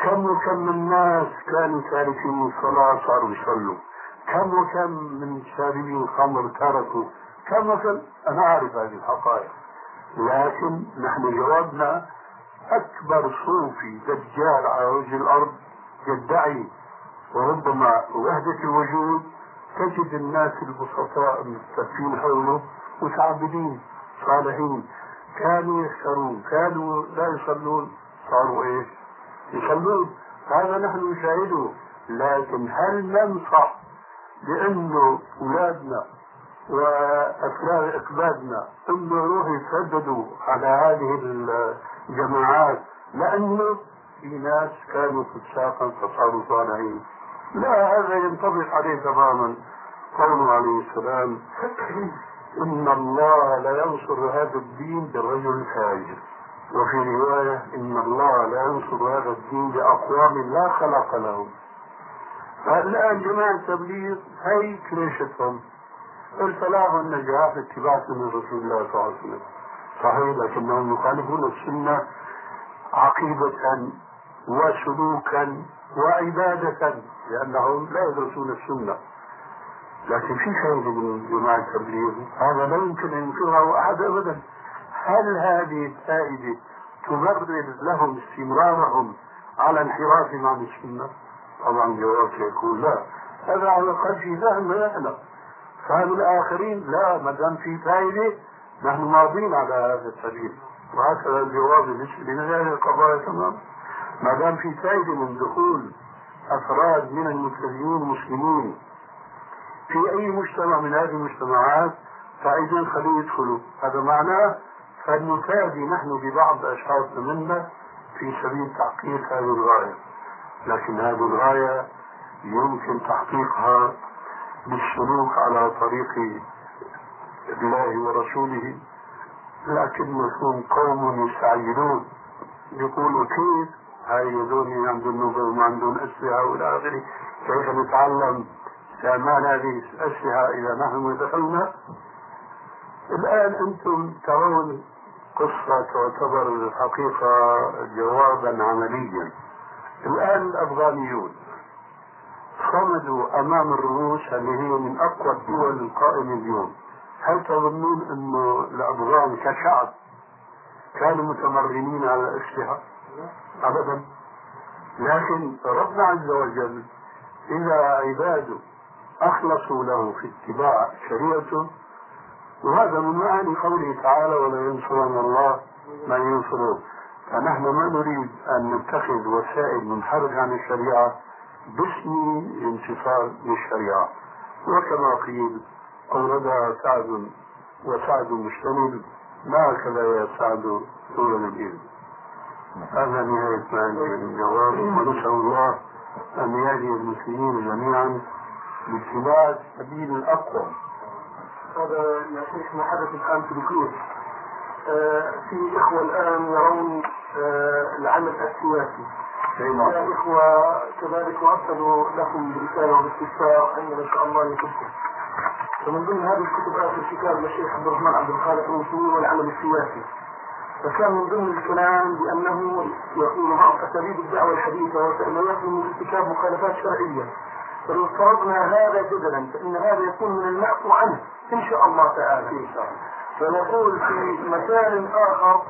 كم وكم من الناس كانوا تاركين الصلاة صاروا يصلوا. كم وكم من شاربي الخمر تركوا. كم وكم؟ أنا أعرف هذه الحقائق. لكن نحن جوابنا أكبر صوفي دجال على وجه الأرض يدعي وربما وحدة الوجود تجد الناس البسطاء المستكفين حوله متعبدين صالحين. كانوا يسهرون كانوا لا يصلون. صاروا إيش؟ يصلون. هذا نحن نشاهده لكن هل ننصح لأنه أولادنا وأفراد إقبادنا إنه يروحوا يترددوا على هذه الجماعات؟ لأنه في ناس كانوا فساقا فصاروا صالحين لا هذا ينطبق عليه تماما. قوله عليه السلام إن الله لا ينصر هذا الدين بالرجل الفاجر. وفي رواية إن الله لا ينصر هذا الدين بأقوام لا خلق لهم فالآن جماعة التبليغ هي كليشتهم. الفلاح والنجاح في اتباع سنة رسول الله صلى الله عليه وسلم. صحيح لكنهم يخالفون السنة عقيدة وسلوكا وعبادة لأنهم لا يدرسون السنة. لكن في فائدة من جماعة التبليغ؟ هذا لا يمكن أن ينكره أحد أبدا. هل هذه الفائدة تبرر لهم استمرارهم على انحرافهم عن السنة؟ طبعا جواب يكون لا. هذا على الأقل في فهم نحن فهم الآخرين لا ما دام في فائدة نحن ماضين على هذا السبيل. وهكذا الجواب بالنسبة لهذه القضايا تمام. ما دام في فائدة من دخول أفراد من المبتدئين المسلمين في أي مجتمع من هذه المجتمعات فإذا خليه يدخلوا. هذا معناه فلنفادي نحن ببعض أشخاص منا في سبيل تحقيق هذه الغاية. لكن هذه الغاية يمكن تحقيقها بالسلوك على طريق الله ورسوله. لكن مفهوم قوم يستعجلون يقولوا كيف هاي هذول عندهم وما عندهم أسلحة وإلى آخره. كيف نتعلم استعمال هذه الأسلحة إذا نحن دخلنا الآن أنتم ترون قصة تعتبر الحقيقة جوابا عمليا. الآن الأفغانيون صمدوا أمام الروس اللي هي من أقوى الدول القائمة اليوم. هل تظنون أنه الأفغان كشعب كانوا متمرنين على الأسلحة؟ أبدا. لكن ربنا عز وجل إذا عباده أخلصوا له في اتباع شريعته وهذا من معاني قوله تعالى ولا ينصرن الله من ينصره فنحن ما نريد أن نتخذ وسائل منحرج عن الشريعة باسم الانتصار للشريعة. وكما قيل أوردها سعد وسعد مشتمل ما هكذا يا سعد طول الإذن هذا نهاية ما عندي من الجواب. ونسأل الله أن يهدي المسلمين جميعا باتباع السبيل الأقوى. هذا يا شيخ ما حدث الآن في الكويت. آه، في إخوة الآن يرون آه، العمل السياسي. يا إخوة كذلك أرسلوا لكم برسالة وباستفسار أن إن شاء الله يكتب فمن ضمن هذه الكتب آخر كتاب للشيخ عبد الرحمن عبد الخالق المسلمين والعمل السياسي. فكان من ضمن الكلام بأنه يكون بعض أساليب الدعوة الحديثة يخلو من ارتكاب مخالفات شرعية. فلو افترضنا هذا جدلا فإن هذا يكون من المعفو عنه. إن شاء الله تعالى. إن شاء الله. فنقول في مكان آخر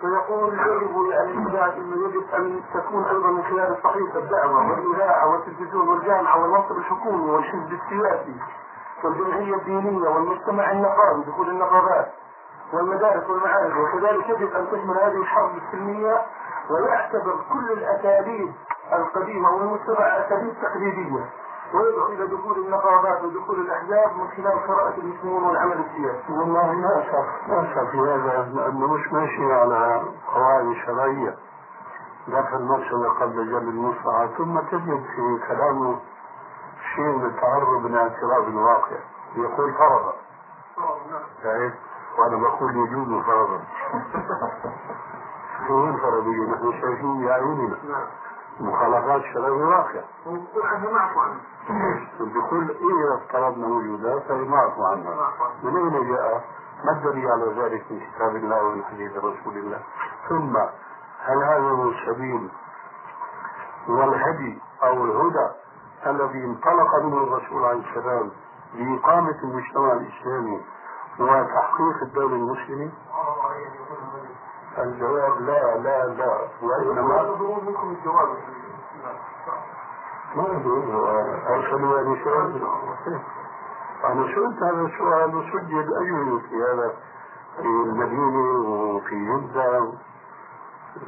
فيقول يجب للإذاعة أنه يجب أن تكون أيضا من خلال الصحيفة الدعوة والإذاعة والتلفزيون والجامعة والمنصب الحكومي والحزب السياسي والجمعية الدينية والمجتمع النقابي دخول النقابات والمدارس والمعاهد وكذلك يجب أن تشمل هذه الحرب السلمية ويعتبر كل الأساليب القديمة والمتبعة أساليب تقليدية ويدعو إلى دخول النقابات ودخول الأحزاب من خلال قراءة المسلمون والعمل السياسي. والله ما شك ما شك في هذا لأنه مش ماشي على قواعد شرعية. دفع المرسل قبل جلب المصلحة ثم تجد في كلامه شيء من التعرض من اعتراف الواقع يقول فرضا. شايف؟ وأنا بقول يجوز فرضا. *laughs* شو الفرضية؟ نحن شايفين بأعيننا. مخالفات شرعية واقع. عنها معفو عنها. بكل إيه افترضنا وجودها فهي معفو عنها من أين جاء؟ ما الدليل على ذلك من كتاب الله ومن حديث رسول الله ثم هل هذا هو السبيل والهدي أو الهدى الذي انطلق منه الرسول عليه السلام لإقامة المجتمع الإسلامي وتحقيق الدولة المسلمة؟ الجواب لا لا لا. وإنما منكم الجواب. ما أدري أرسلوا يعني سؤال؟ أنا سئلت هذا السؤال وسجل أجوبة في هذا في المدينة وفي جدة.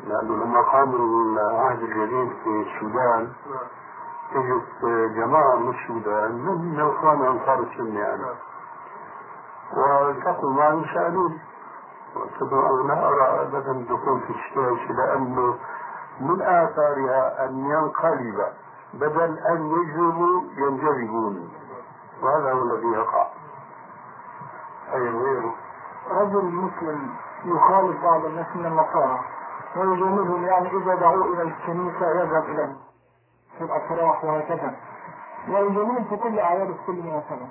لأنه لما قام العهد الجديد في السودان اجت جماعة من السودان من اخوان انصار السنة يعني والتقوا معي وسألوني أنا لا ارى ابدا الدخول في السياسة لأنه من آثارها أن ينقلب بدل أن يجذبوا ينجذبون. وهذا هو الذي يقع. أي غيره رجل مسلم يخالف بعض الناس من النصارى ويجاملهم يعني إذا دعوا إلى الكنيسة يذهب إليه في الأفراح وهكذا. ويجاملهم في كل أعياد كل مناسبة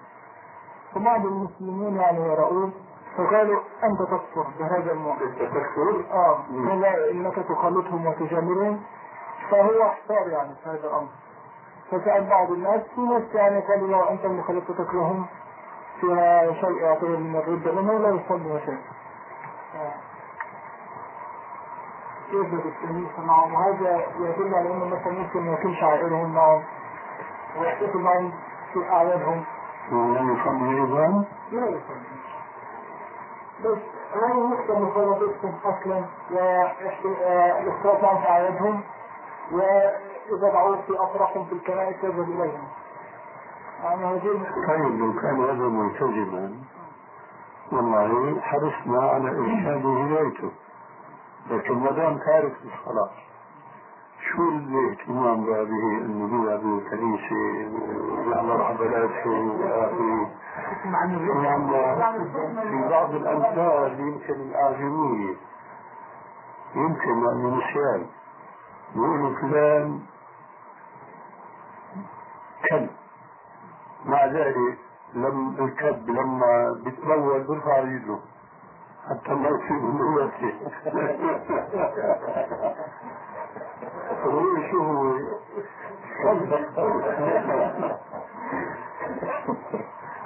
فبعض المسلمين يعني يرؤون فقالوا أنت تكفر. بهذا الموضوع تكفر؟ آه. كذا إنك تخالطهم وتجاملهم. فهو احتار يعني في هذا الأمر. فسأل بعض الناس في ناس يعني قالوا لو انت مخالفتك لهم. فيها شيء يعتبر من الردة لأنه لا يصلي شيء. آه. يثبت الكنيسة معهم وهذا يدل على إنه مثلا ممكن يكون شعائرهم معهم ويحتفل معهم في أعيادهم. ولا يصلي أيضا؟ لا يصلي بس هذه نقطة مخالفتهم أصلا والاختلاط في أعيادهم وإذا دعوا في أفراحهم في الكنائس يذهب إليهم. يعني هذه طيب لو كان هذا ملتزما والله حرصنا على إرشاد هدايته لكن ما دام تارك الصلاة شو الاهتمام بهذه انه بيلعب بالكنيسة ويعمل حفلات اخره يعني في بعض الأمثال يمكن الاعجمية يمكن لأنه نسيان يقولوا فلان كلب مع ذلك لم الكلب لما بيتبول بيرفع رجله. حتى ما يصيب من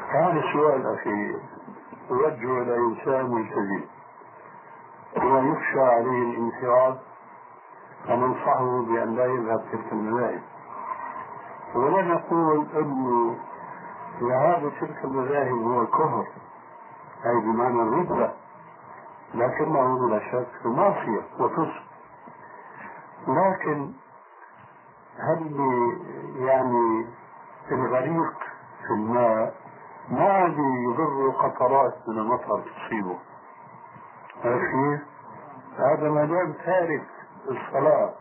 هذا السؤال أخي أوجه إلى إنسان ملتزم ويخشى عليه الانحراف فننصحه بأن لا يذهب تلك المذاهب. ولا نقول أنه ذهاب تلك المذاهب هو الكفر أي بمعنى الردة لكنه بلا شك معصية وفسق. لكن هل يعني الغريق في الماء ما عاد يضر قطرات من المطر تصيبه؟ هذا ما دام تارك الصلاة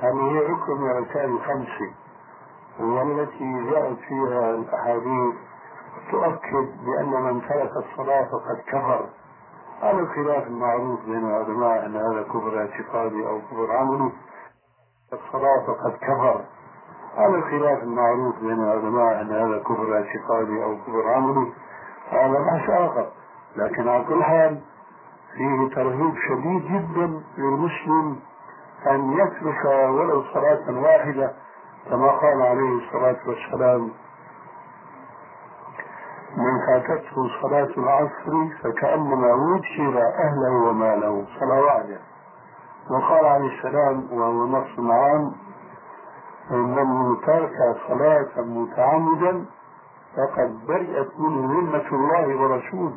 هذه هي ركن من أركان الخمسة والتي جاءت فيها الأحاديث تؤكد بأن من ترك الصلاة فقد كفر. على الخلاف المعروف بين العلماء أن هذا كفر اعتقادي أو كفر عملي. الصلاة فقد كفر. على الخلاف المعروف بين العلماء أن هذا كفر اعتقادي أو كفر عملي. هذا بحث آخر لكن على كل حال فيه ترهيب شديد جدا للمسلم أن يترك ولو صلاة واحدة كما قال عليه الصلاة والسلام. من فاتته صلاة العصر فكأنما وجر أهله وماله. صلاة واحدة وقال عليه السلام وهو نص عام من ترك صلاة متعمدا فقد برئت منه ذمة الله ورسوله.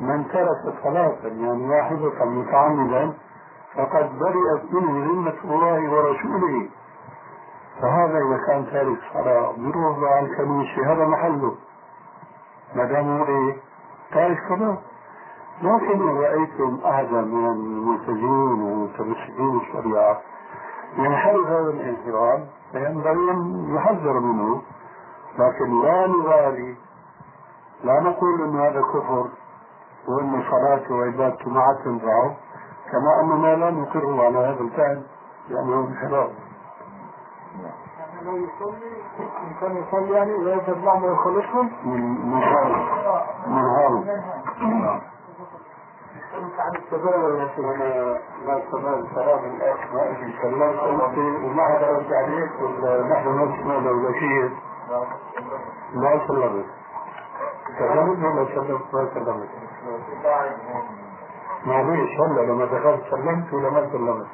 من ترك صلاة يعني واحدة متعمدا فقد برئت منه ذمة الله ورسوله. فهذا إذا كان تارك صلاة بيروح على الكنيسة هذا محله. ما دام هو إيه؟ تارك صلاة. لكن رأيتم أحدا من الملتزمين والمتمسكين بالشريعة. ينحرف هذا الانحراف فينبغي أن يحذر منه لكن لا نغالي لا نقول أن هذا كفر وأن صلاته وعبادته ما عاد تنفعه كما أننا لا نقر على هذا الفعل لأنه انحراف. لو يصلي كان يصلي يعني ويذهب معهم ويخلصهم من منهار ما كلمت وما دولتية ما سلمت ولا سلمت ما هلا لما دخلت سلمت ولا ما سلمت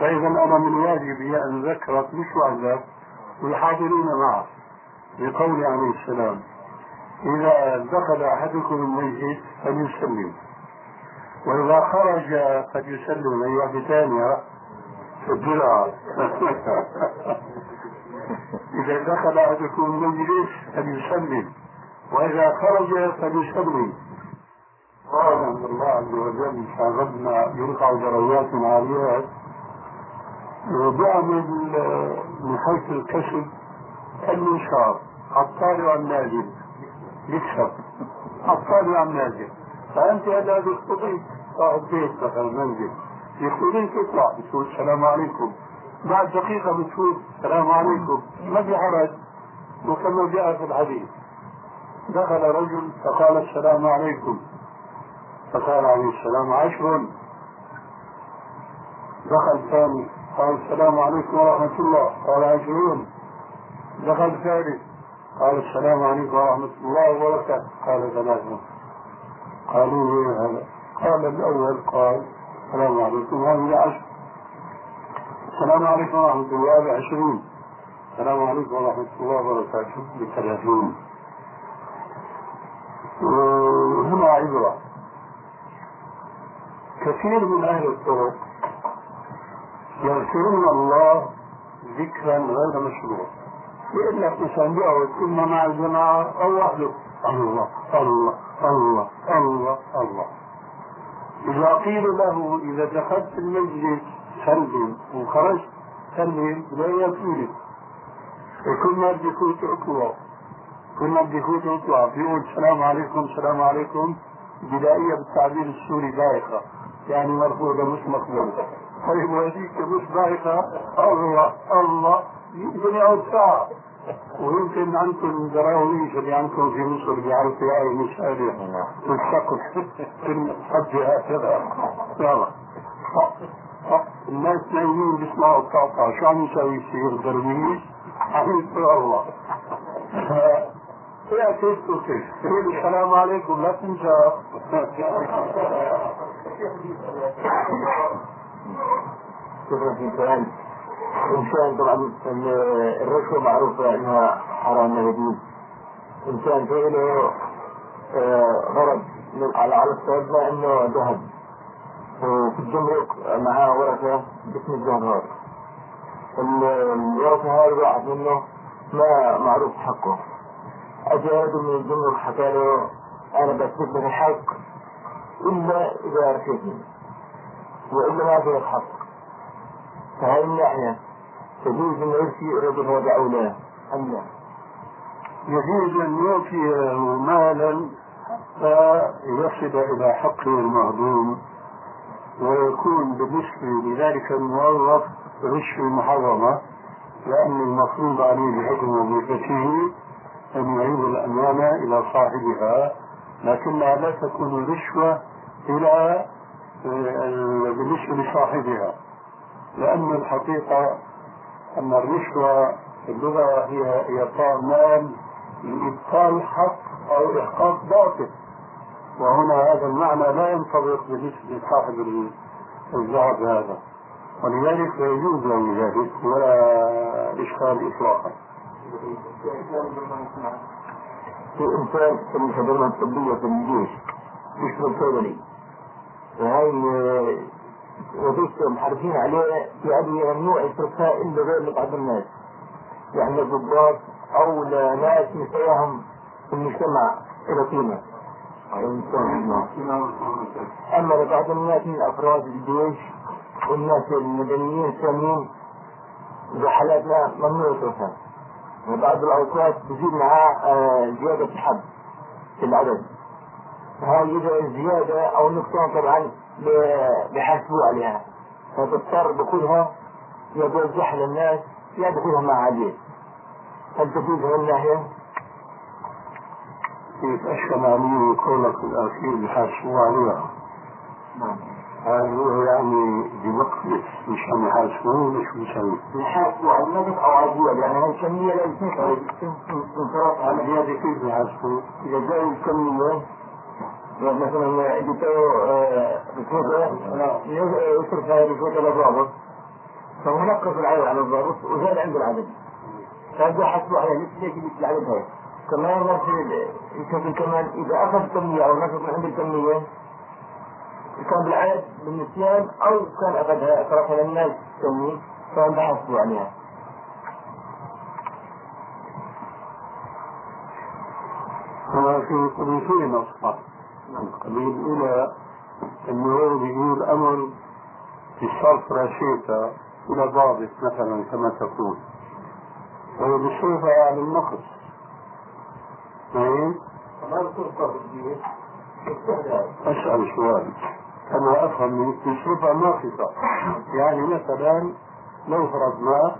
فإذا أنا من واجبي أن ذكرت مش وحدك والحاضرين معه بقول عليه السلام إذا دخل أحدكم المسجد فليسلم وإذا خرج قد يسلم واحدة ثانية في الدرع *laughs* إذا دخل أحدكم المجلس فليسلم وإذا خرج فليسلم قال أن الله عز وجل شاغلنا يرفع درجات عاليات وبيعمل من حيث الكسب المنشار الطالع النازل يكسب. الطالع النازل فأنت هذا بيقتضيك صاحب بيت مثلا منزل يقتضيك تطلع. بتقول السلام عليكم. بعد دقيقة بتقول السلام عليكم. ما في حرج. وكما جاء في الحديث. دخل رجل فقال السلام عليكم. فقال عليه السلام عشر دخل ثاني. قال السلام عليكم ورحمة الله. قال عشرون. دخل ثالث. قال السلام عليكم ورحمة الله وبركاته. قال ثلاثة قالوا إيه هذا. قال الأول قال السلام عليكم هذه عشر. السلام عليكم ورحمة الله بعشرين السلام عليكم ورحمة الله وبركاته. بثلاثين وهنا عبرة. كثير من أهل الطرق يذكرون الله ذكرا غير مشروع. يقول لك مثلا بيقعد إما مع الجماعة أو وحده. الله الله. الله الله الله. إذا قيل له إذا دخلت المسجد سلم وخرجت سلم لا وكل ما بدي اطلع كل ما بدي يفوت اطلع بيقول السلام عليكم السلام عليكم. بدائية بالتعبير السوري بايخة يعني مرفوضة مش مقبولة طيب وهذيك مش بايخة الله الله. يمكن يقعد ساعة ويمكن عندكم دراويش اللي عندكم في مصر بيعرفوا مشاهدة؟ والسقف في الحج هكذا. يلا. الناس نايمين بيسمعوا الطاقة. شو عم يسوي يصير درويش عم يقول الله. يا كيف كيف؟ السلام عليكم. لا تنسى. شكرا الكلام إنسان طبعا الرشوة معروفة أنها حرام يجوز إنسان فعله غرض على على افترضنا أنه ذهب. وفي الجمرك معاه ورقة باسم الجوهر الورقة هاي ضاعت منه ما معروف حقه. أجى رجل من الجمرك حكى له أنا بثبت لك الحق إلا إذا رشيتني وإلا ما في حق فهي الناحية تجوز أن يرثي الرجل هذا أو لا أم لا؟ يجوز أن يعطي مالا فيصل إلى حقه المهضوم ويكون بالنسبة لذلك الموظف رشوة محرمة لأن المفروض عليه بحكم وظيفته أن يعيد الأمانة إلى صاحبها لكنها لا تكون رشوة إلى بالنسبة لصاحبها لأن الحقيقة أن الرشوة في اللغة هي إعطاء مال لإبطال حق أو إحقاق باطل. وهنا هذا المعنى لا ينطبق بالنسبة لصاحب الذهب هذا. ولذلك يجوز له ذلك ولا إشكال إطلاقا. في إنسان في الخدمة الطبية في الجيش يشرب صيدلي وهي وظيفته محرفين عليه أدوية ممنوع يتركها إلا غير لبعض الناس. يعني الضباط أو لناس مساهم في المجتمع إلى قيمة أما لبعض الناس من أفراد الجيش والناس المدنيين الثانيين بحالات لا ممنوع يتركها وبعض الأوقات بزيد معاه زيادة حد في العدد. هاي إذا الزيادة أو النقصان طبعا بيحاسبوا عليها فتضطر بكلها يا بوزعها للناس يا بكلها مع عديد هل تفيد هذه الناحية؟ كيف أشكل علي قولك الأخير بيحاسبوا عليها نعم. هذا هو يعني بوقت مش عم يحاسبوه مش بيسوي بيحاسبوا على النفس أو على الزيادة يعني هاي الكمية لا انصراف على الزيادة كيف بيحاسبوه؟ إذا جاء الكمية. مثلا بيتقوا رشوة يصرف على الضابط فهو نقص العدد على الضابط وزاد عنده العدد فهذا حسبه على نفسه ليش العدد هذا كما ينظر في يشوف كمان اذا اخذ كمية أو نقص من عند الكمية كان بالعدد بالنسيان أو كان اخذها تركها للناس تسميه فهم بحثوا عليها في يكون فيه نصفات القضية الأولى أنه هو بيقول أمر بالصرف رشيقة إلى ضابط مثلا كما تقول. وهو بيصرفها على النقص. فاهم؟ أسأل سؤال. أنا أفهم منك بصفة ناقصة يعني مثلا لو فرضنا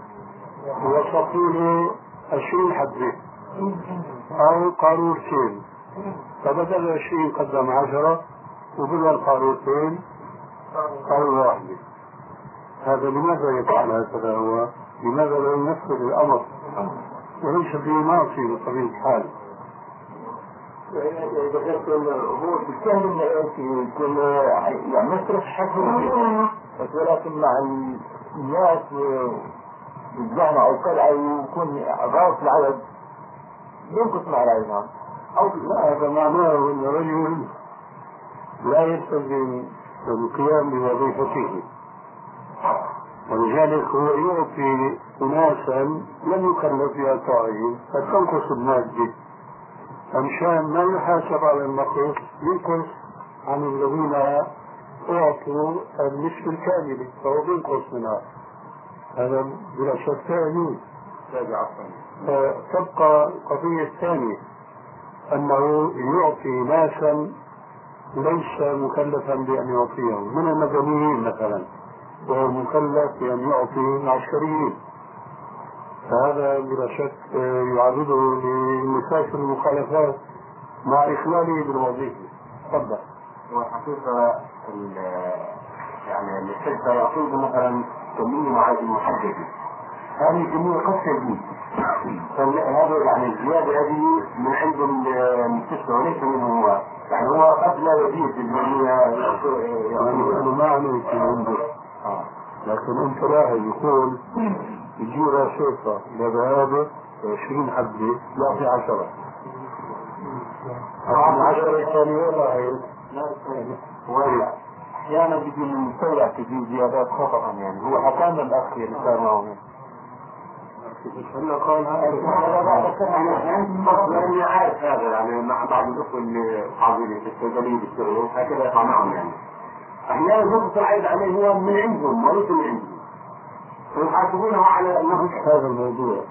وصفوا له 20 حبة أو قارورتين فبدل 20 قدم 10 وبدل قارورتين قارورة واحدة هذا لماذا يفعل هكذا هو؟ لماذا لا ينفذ الأمر؟ وليس فيه معصية بطبيعة الحال ذكرت هو بالسهل انه يكون يعني يصرف ولكن مع الناس بالجامعة أو كذا يكون غاص العدد ينقص مع لا هذا معناه أن الرجل لا يستلزم القيام بوظيفته ولذلك هو يعطي أناسا لم يكلف بإعطائه فتنقص المادة فمشان ما يحاسب على النقص ينقص عن الذين أعطوا النصف الكامل فهو بينقص منها هذا بلا شك ثاني فتبقى القضية الثانية أنه يعطي ناسا ليس مكلفا بأن يعطيهم من المدنيين مثلا وهو مكلف بأن يعطي العسكريين. فهذا بلا شك يعرضه لمشاكل المخالفات مع إخلاله بالوظيفة. تفضل. وحقيقة يعني الشركة يعطيه مثلا كمية معينة محددة هذه الكمية قد تزيد هذا يعني الزيادة هذه من عند المستشفى وليس منه هو. يعني هو قد لا يزيد يعني أنا ما عليك عنده. لكن أنت لاحظ يقول يجي رشيقة لهذا 20 حبة يعطي 10 10 الثانية هي ولا أحيانا من سيئة تجي زيادات خطأ يعني. هو حكانا الأخ اللي صار معه. هلا قال لاني عارف هذا يعني مع بعض الاخوه اللي حاضرين في الصيدليه بيشتغلوا هكذا يقع معهم يعني أحيانا يضبط العيب عليه هو من عندهم وليس من عندهم ويحاسبونه على انه هذا الموضوع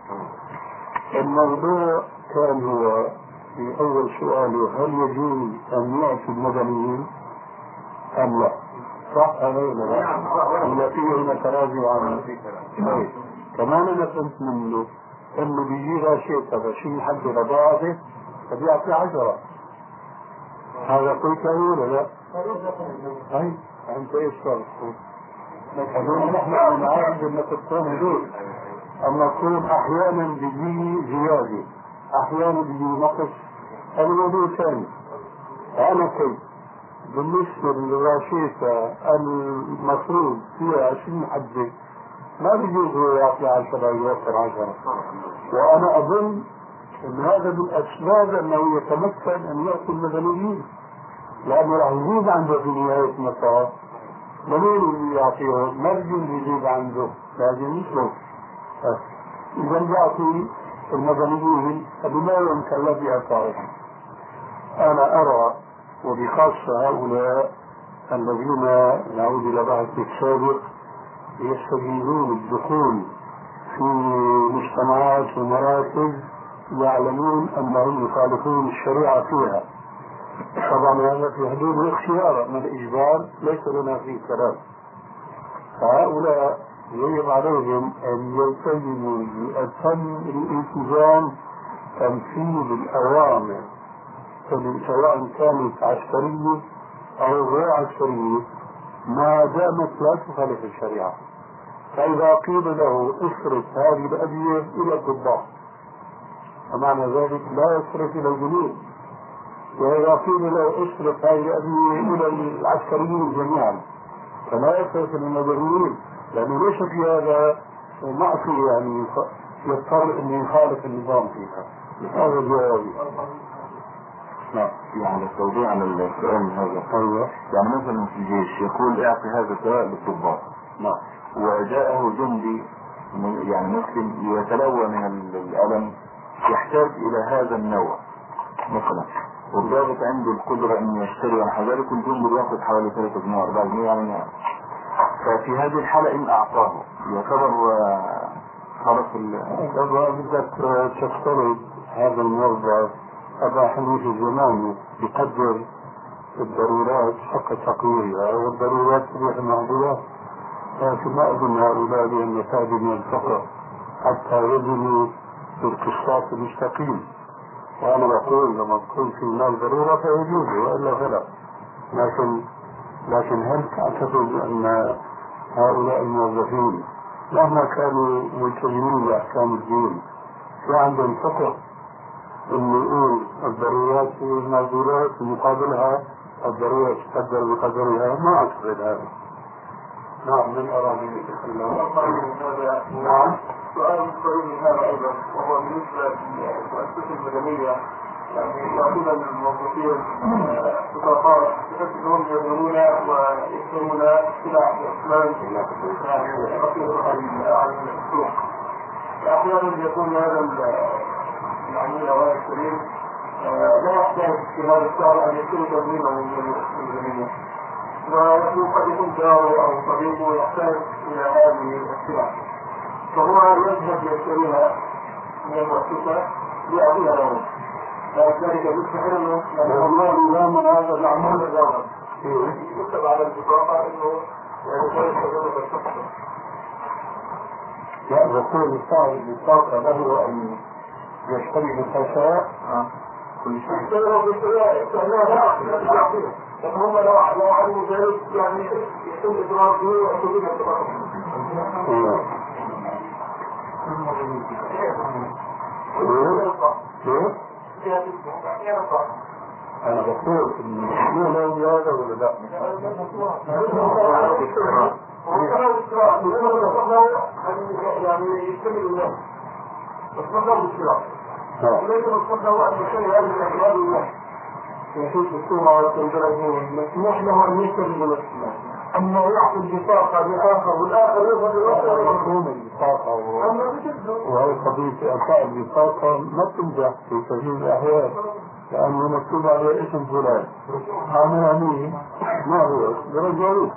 الموضوع كان هو في أول سؤاله هل يجوز أن يعطي المدنيين أم لا؟ صح ولا لا؟ ولا في هنا تراجع عنه؟ طيب كمان أنا فهمت منه إنه بيجي راشيتا بشيل حد رضاعته فبيعطي عشرة. هذا قلت ولا لا؟ أي أنت إيش صار؟ هذول نحن نعرف النقطتين هذول. النقود أحيانا بيجي زيادة أحيانا بيجي نقص. هذا موضوع ثاني. فانا كيف بالنسبة للراشيفه المفروض فيها 20 حبه ما بيجوز هو يعطي 10 يوفر 10 وأنا أظن إن هذا من اسباب أنه يتمكن أن يعطي المدنيين. لأنه راح يزيد عنده في نهاية المطاف منين اللي يعطيهم؟ ما بيجوز يزيد عنده. لازم يطلب إذا يعطي المدنيين بما يمكن له بإعطائهم أنا أرى وبخاصة هؤلاء الذين نعود إلى بعض السابق يستجيبون الدخول في مجتمعات ومراكز يعلمون أنهم يخالفون الشريعة فيها. طبعا هذا في حدود الاختيار من الإجبار ليس لنا فيه كلام. فهؤلاء يجب عليهم أن يلتزموا بأتم الالتزام تنفيذ الأوامر. سواء كانت عسكرية أو غير عسكرية ما دامت لا تخالف الشريعة فإذا قيل له اصرف هذه الأدوية إلى الضباط. فمعنى ذلك لا يصرف إلى الجنود. وإذا قيل له اصرف هذه الأدوية إلى العسكريين جميعا فلا يصرف إلى المدنيين لأنه ليس في هذا معصية يعني يضطر أن يخالف النظام فيها. هذا جوابي. نعم يعني التوضيح على السؤال هذا أيوه يعني مثلا في الجيش يقول أعطي هذا الدواء للضباط نعم. وجاءه جندي يعني مسلم يتلوى من الألم يحتاج إلى هذا النوع. مثلا والضابط عنده القدرة انه يشتري ونحو ذلك والجندي بياخد حوالي 3 جنيه 4 جنيه يعني. ففي هذه الحالة إن أعطاه. يعتبر آه، خلاص ال- طبعا بدك تفترض هذا الموظف أبا حنيفة زمانه يقدر الضرورات حق تقديرها والضرورات تبيح المعذورات لكن ما أظن هؤلاء بأن يكادوا من الفقر حتى يزنوا بالقسطاس المستقيم. وأنا بقول لما تكون في المال ضرورة فيجوز وإلا فلا. لكن لكن هل تعتقد أن هؤلاء الموظفين مهما كانوا ملتزمين بأحكام الدين في عندهم فقر انه يقول هي المعذورات ومقابلها الضرورة تقدر بقدرها ما اعتقد هذا نعم من يتكلم نعم. سؤال سؤال هذا أيضا وهو بالنسبة للمؤسسة المدنية. يعني يعطون الموظفين بطاقات بحيث أنهم يبنون ويشترون سلع واثمان يعني رقيقه عن السوق. أحيانا يكون هذا العميل أو هذا الكريم لا يحتاج في هذا الشهر ان يشتري تموينا من الجميع وقد يكون جاره أو صديقه يحتاج إلى هذه السلع فهو يذهب يشتريها من المؤسسه ليعطيها له فذلك يستحيل انه والله لا من هذا العمل الرغم يكتب على البطاقه انه يعني لا يستخدم الشخص لا بقول صاحب البطاقة له ان يشتري بخسائر كل شيء لا لا لكن هم لو لو علموا ذلك يعني يتم اضرار به البطاقه كيف؟ أنا بقول ان مو له هذا ولا لا؟ يعني يكمل الناس يشوف الصورة مسموح له يشتري بنفسه أما يعطي البطاقة لآخر والآخر يظهر لنفسه مفهوم البطاقة وهي قضية إعطاء البطاقة ما تنجح في كثير الأحيان لأنه مكتوب عليه اسم فلان. هذا أمين ما هو برجعوه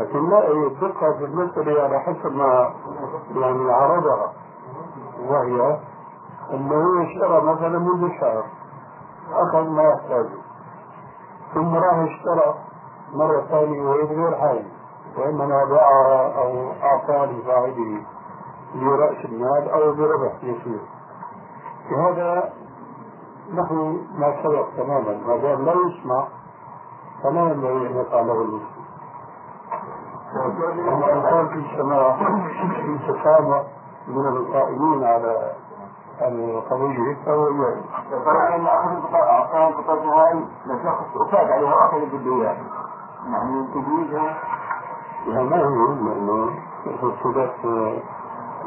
لكن لا الدقة في المسألة على حسب ما يعني عرضها. وهي أنه هو اشترى مثلا منذ شهر أخذ ما يحتاجه. ثم راح اشترى مرة ثانية وهي بغير حاجة وإنما باعها أو أعطاها لفاعله برأس المال أو بربح يسير. وهذا له ما سبق تماما. ما دام لا يسمع فلا ينبغي أن يقع له المسلم أما إن كان في سماع في تسامح من القائمين على القضية فهو يعني فرأى اخذ البطاقة اعطاه البطاقة هاي لشخص افاد عليه بده اياه يعني تجويزها يعني ما هو لأنه خلاف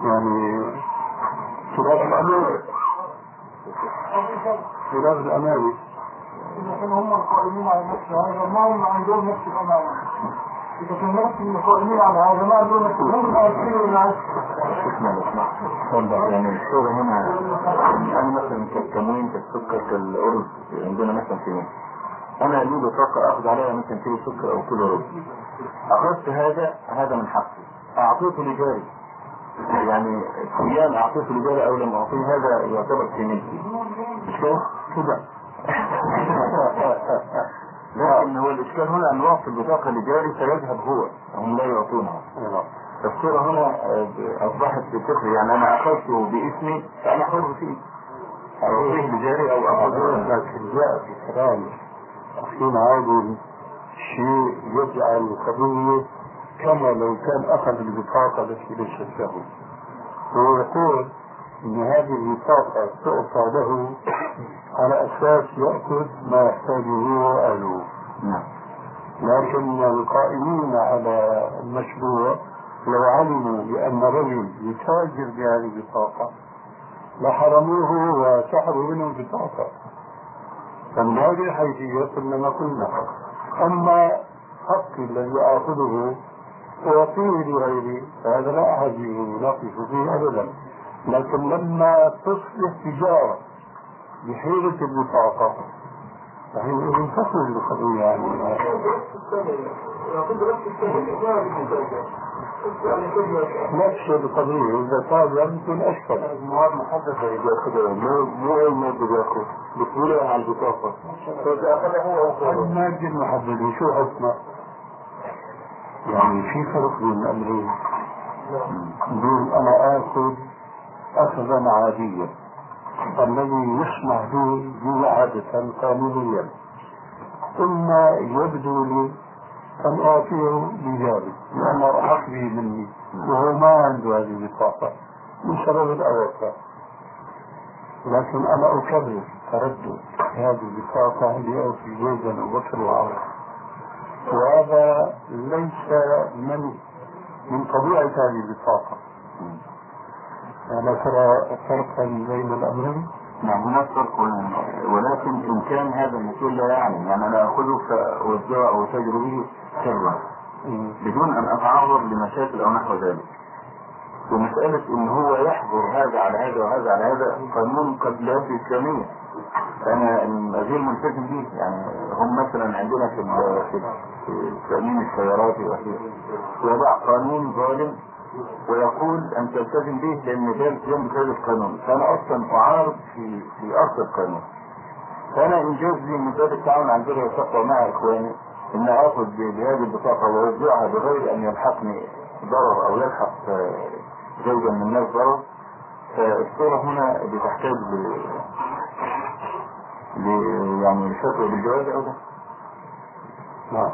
يعني خلاف الأمانة خلاف الأمانة كانوا هم القائمين على نفس هذا ما هم عندهم نفس الأمانة اسمع اسمع والله يعني الشغل هنا أنا مثلا كالتموين كالسكر كالأرز عندنا مثلا في أنا لي بطاقة أخذ عليها مثلا كيلو سكر أو كيلو رز. أخذت هذا هذا من حقي. أعطيته لجاري. يعني أيام أعطيته لجاري أو لم أعطيه هذا يعتبر في ملكي. مش كده؟ كده لكن هو الإشكال هنا أن وقت البطاقة لجاري فيذهب هو هم لا يعطونها الصورة هنا آه، أصبحت بتفرق يعني أنا أخذته باسمي فأنا حر فيه. أعطيه لجاري أو أخذه. لكن جاء في كلام أخينا عادل شيء يجعل القضية كما لو كان أخذ البطاقة التي ليست له هو يقول أن هذه البطاقة تعطى له على أساس يأخذ ما يحتاجه هو وأهله نعم. لكن القائمين على المشروع لو علموا بأن رجل يتاجر بهذه البطاقة لحرموه وسحبوا منه البطاقة. فمن هذه الحيثية قلنا ما قلنا. أما حقي الذي آخذه أعطيه لغيري فهذا لا أحد يناقش فيه أبدا. لكن لما تصبح تجارة بحيلة البطاقة فحين ينتصر القضية يعني. نفس القضية إذا صار يمكن أشكل المواد محددة اللي بياخدها مو مو أي مادة بياخد بتقولها على البطاقة. فإذا أخذها هو أو المادة المحددة شو حكمها؟ يعني في فرق بين الأمرين بين أنا آخذ أخذا عاديا. الذي يسمح به به عادة قانونيا. ثم يبدو لي أن أعطيه بذلك لأنه أحق به مني وهو ما عنده هذه البطاقة من سبب الأوقات لكن أنا أكرر تردد هذه البطاقة لأوفي جوزا وبكر وعمر وهذا ليس من من طبيعة هذه البطاقة ألا ترى فرقا بين الأمرين؟ نعم هناك فرق ولكن إن كان هذا المسؤول لا يعلم يعني أنا أخذه فأوزعه أو أتاجر به سرا بدون أن أتعرض لمشاكل أو نحو ذلك. ومسألة إن هو يحظر هذا على هذا وهذا على هذا قانون قد لا في إسلامية أنا غير ملتزم به يعني هم مثلا عندنا في تأمين السيارات وأخيرا وضع قانون ظالم ويقول أن تلتزم به لأن ده التزام بهذا القانون. فأنا أصلا أعارض في في أصل القانون. فأنا إنجاز لي من باب التعاون على البر والتقوى مع إخواني إن آخذ ب- بهذه البطاقة وأوزعها بغير أن يلحقني ضرر أو يلحق آه، زوجا من الناس ضرر. فالصورة هنا بتحتاج ل يعني شكوى بالجواز أو ده نعم.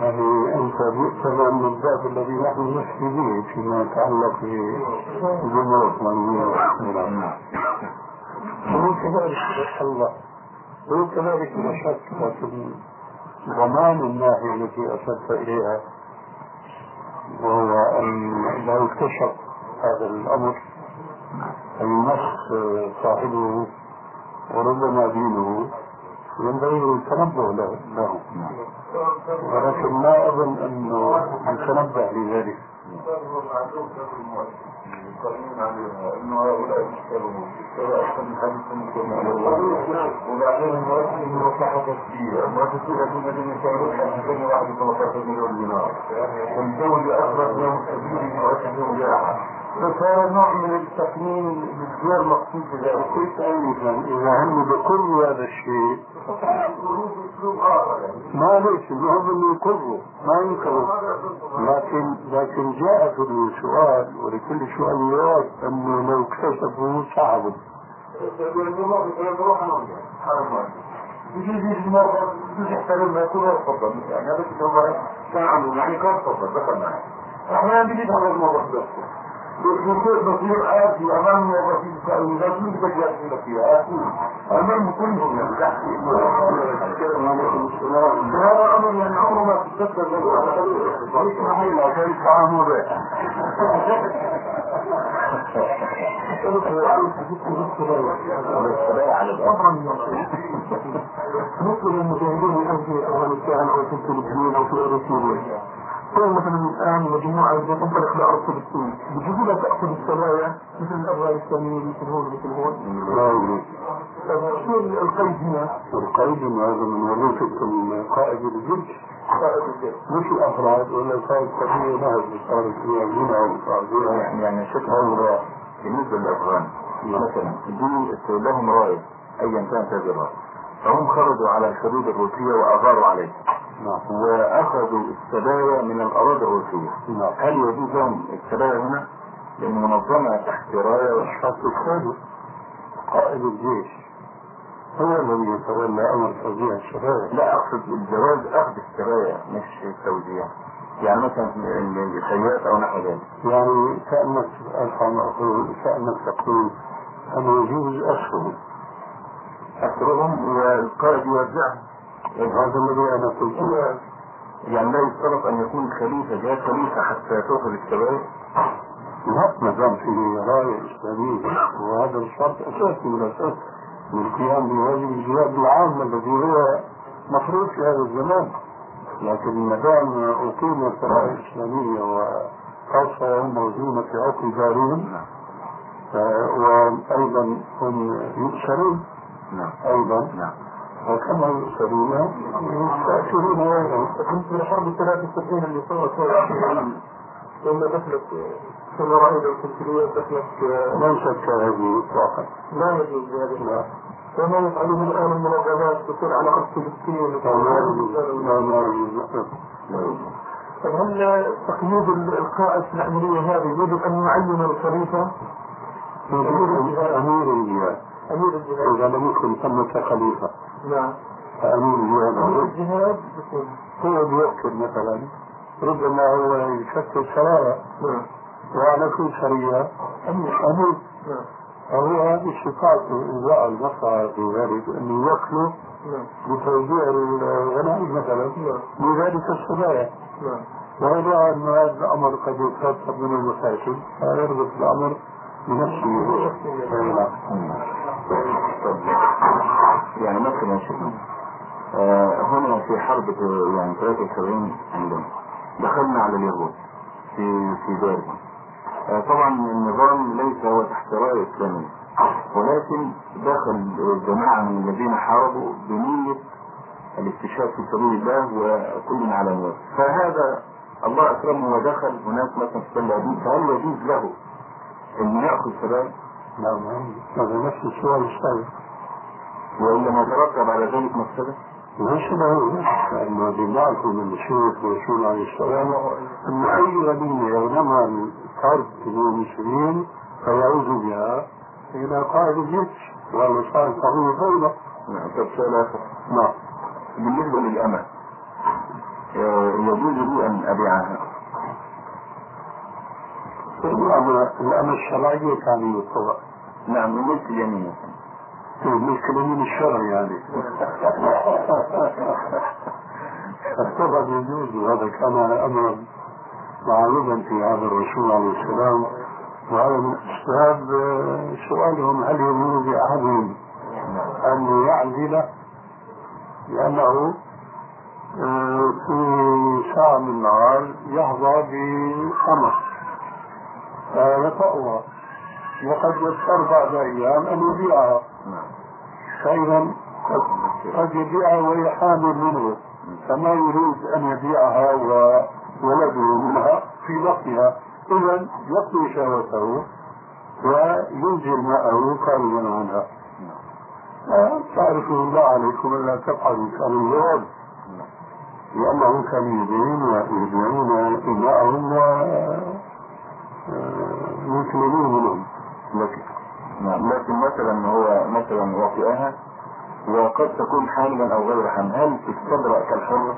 يعني أنت يؤتمن من الباب الذي نحن نحكي به فيما يتعلق بجمهور من نعم وهو كذلك الله هو كذلك لا شك لكن ضمان الناحية التي أشرت إليها وهو أن لو اكتشف هذا الأمر أن يمس صاحبه وربما دينه ينبغي التنبه له. له. ولكن ما أظن أنه يتنبه لذلك. انه هؤلاء يشتغلوا سواء كان حديث وبعدين المؤسس مصلحة تسجيل المؤسسين الذين يشتغلون عن 215 مليون دينار والدولة أخرج لهم سبيل مؤسسهم فهذا نوع من التقنين غير مقصود بذلك. كيف أيضا إذا هم بكل هذا الشيء ما ليس المهم انه يقروا ما ينكروا لكن لكن جاء في السؤال ولكل سؤال جواب انه لو اكتشفوا صعب. يعني هذا كان عنده يعني كان تفضل دخل معي. أحيانا بيجي الموضوع ده بصير بصير آتي أمام موظفين التأويلات من بدي أسئلة فيها آتي أمام كلهم يعني هذا أمر يعني عمره ما كان طعامه بيع على الأمر مثل المجاهدين الآن في أفغانستان أو في الفلبين أو في أوروبا كون مثلا الآن مجموعة تنطلق لأرض فلسطين بيجيبوا لها تأخذ السرايا مثل الأفغانستانيين مثل هون مثل هون. لا يوجد طيب شو القيد هنا؟ القيد هذا من وظيفة قائد الجيش. قائد الجيش. مش الأفراد ولا قائد قضية نهج صارت فيها هنا وصار فيها يعني يعني شكل هو بالنسبة للأفغان مثلا دي لهم راية أيا كانت هذه الراية فهم خرجوا على الحدود الروسية وأغاروا عليها نعم. وأخذوا السبايا من الأراضي الروسية. نعم. هل يجوز لهم السبايا هنا؟ لأن منظمة تحت راية أشخاص الخالق قائد الجيش. هو الذي يتولى أمر توزيع الشباب لا أقصد الجواز أخذ السبايا مش التوزيع يعني مثلا السيئات أو نحو ذلك. يعني كأنك أفهم أقول كأنك تقول أنه يجوز أسهم أسرهم والقائد يوزعهم. هذا الذي أنا قلته. يعني لا يشترط أن يكون خليفة جهاز خليفة حتى تأخذ السبايا لا ما دام فيه راية إسلامية وهذا الشرط أساسي من الأساس للقيام بواجب الجهاد العام الذي هو مفروض في هذا الزمان. لكن ما دام أقيمت راية إسلامية وخاصة هم موزونة في عقل دارهم آه، وأيضا هم يؤسرون نعم. أيضا. نعم. وكما يؤسرون يستأثرون أيضا كنت من حرب 73 اللي صارت لما دخلت في المراحل التمثيلية دخلت لا شك هذه إطلاقا لا يجوز ذلك لا وما يفعله الآن المنظمات تصير على أرض فلسطين لا لا طب هل تقييد القائد العملية هذه يجب أن يعين الخليفة أمير الجهاد. أمير الجهاد. إذا لم يكن ثمة خليفة. نعم. فأمير أمير الجهاد الجهاد يكون هو بيوكل مثلا. ربما هو يشكل سرايا نعم. وعلى كل سرية أمير. أمير. نعم. فهو هذه صفاته إذا المصلحة في ذلك أن يوكله نعم. بتوزيع الغنائم مثلا. نعم. لذلك السرايا نعم. ويرى أن هذا الأمر قد يترتب من المفاسد فيربط الأمر بنفسه. يعني مثلا شيخنا آه، هنا في حرب يعني 73 عندنا دخلنا على اليهود في في دارهم آه، طبعا النظام ليس هو تحت راية إسلامية ولكن دخل جماعة من الذين حاربوا بنية الاستشهاد في سبيل الله وكل على نيته فهذا الله أكرمه ودخل هناك مثلا في تل أبيب. فهل يجوز له أن يأخذ سلام نعم هذا نفس السؤال السابق وإلا ما ترتب على ذلك مفسدة ليس له لأنه بنعرف من الشيخ والرسول عليه السلام أن أي غنيمة يغنمها من المسلمين فيعود بها إلى قائد الجيش صار قانون الدولة نعم طب سؤال آخر. نعم. بالنسبة للأمة آه، يجوز لي أن أبيعها؟ الأمر الشرعية كان يطبق نعم ملك اليمين ملك اليمين الشرعي يعني. طبعا يجوز وهذا كان أمرا معروفا في هذا الرسول عليه السلام. وهذا من أسباب آه، سؤالهم هل يجوز لأحدهم أن يعزل؟ لأنه آه، في ساعة من النهار يحظى بأمر فيطأها وقد يضطر بعد أيام أن يبيعها فإذا قد, يبيعها وهي حامل منه فما يريد أن يبيعها وولده منها في وقتها إذا يقضي شهوته وينزل ماءه خارجا عنها. تعرفوا الله عليكم ألا تفعلوا كانوا الجواب لأنهم كانوا يبيعون ويبيعون إماءهم ويكملون منهم لكن نعم لكن مثلا هو مثلا وطئها وقد تكون حاملا أو غير حامل. هل تستبرأ كالحرة؟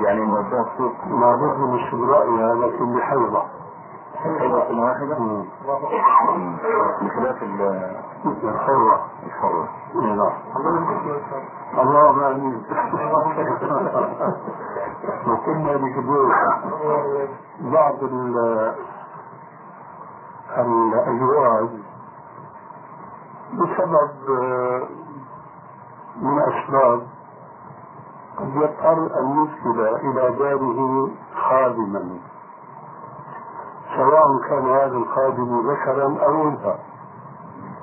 يعني نوديها السوق ما ضد من استبرائها لكن بحيضة حيضة واحدة. بخلاف ال- الحرة الحرة نعم. اللهم امين *laughs* وكنا بكبير بعض ال الازواج بسبب آه، من أسباب قد يضطر أن يرسل إلى داره خادما. سواء كان هذا الخادم ذكرا أو أنثى.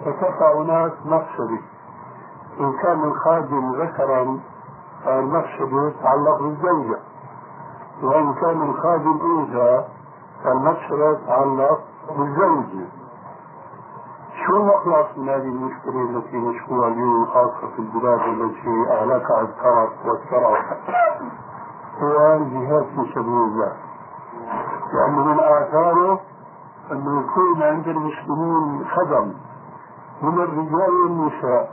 فتقع هناك مفسدة. إن كان الخادم ذكرا فالمفسدة تتعلق بالزوجة. وإن كان الخادم أنثى فالمفسدة تتعلق بالزوجة شو المخلص من هذه المشكلة التي نشكوها اليوم خاصة في البلاد التي أهلكها الترف والترف. هو الجهاد في سبيل الله لأن من آثاره أنه يكون عند المسلمين خدم. من الرجال والنساء.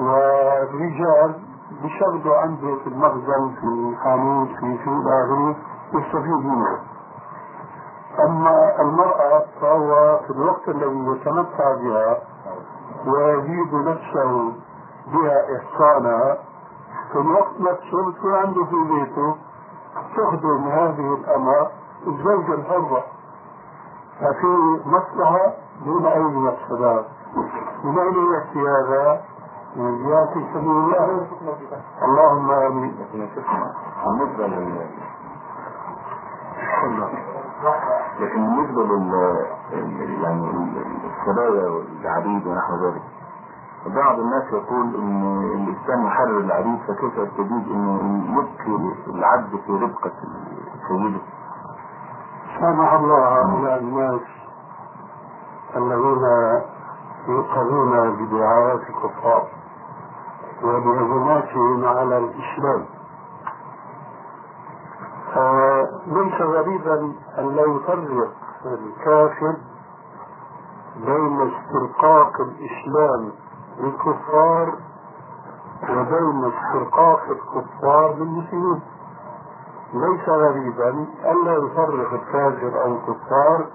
والرجال بيشغلوا عنده في المخزن في الحانوت في في الآخره يستفيد منه. أما المرأة فهو في الوقت الذي يتمتع بها ويزيد نفسه بها إحصانا في الوقت نفسه بتكون عنده في بيته تخدم هذه الأمة الزوجة الحرة. ففي مصلحة دون أي مفسدات من أين يأتي هذا؟ من جهة سبيل الله. اللهم آمين. بالنسبة لل لكن بالنسبة لل يعني السبايا والعبيد ونحو ذلك بعض الناس يقول إن الاسلام يحرر العبيد فكيف يستجيب إنه يبقي العبد في ربقة سيده؟ سامح الله هؤلاء الناس الذين يوقظون بدعايات الكفار وبهجماتهم على الإسلام. ليس غريبا أن لا يفرق الكافر بين استرقاق الإسلام للكفار وبين استرقاق الكفار بالمسلمين ليس غريبا ألا يفرق الكافر أو الكفار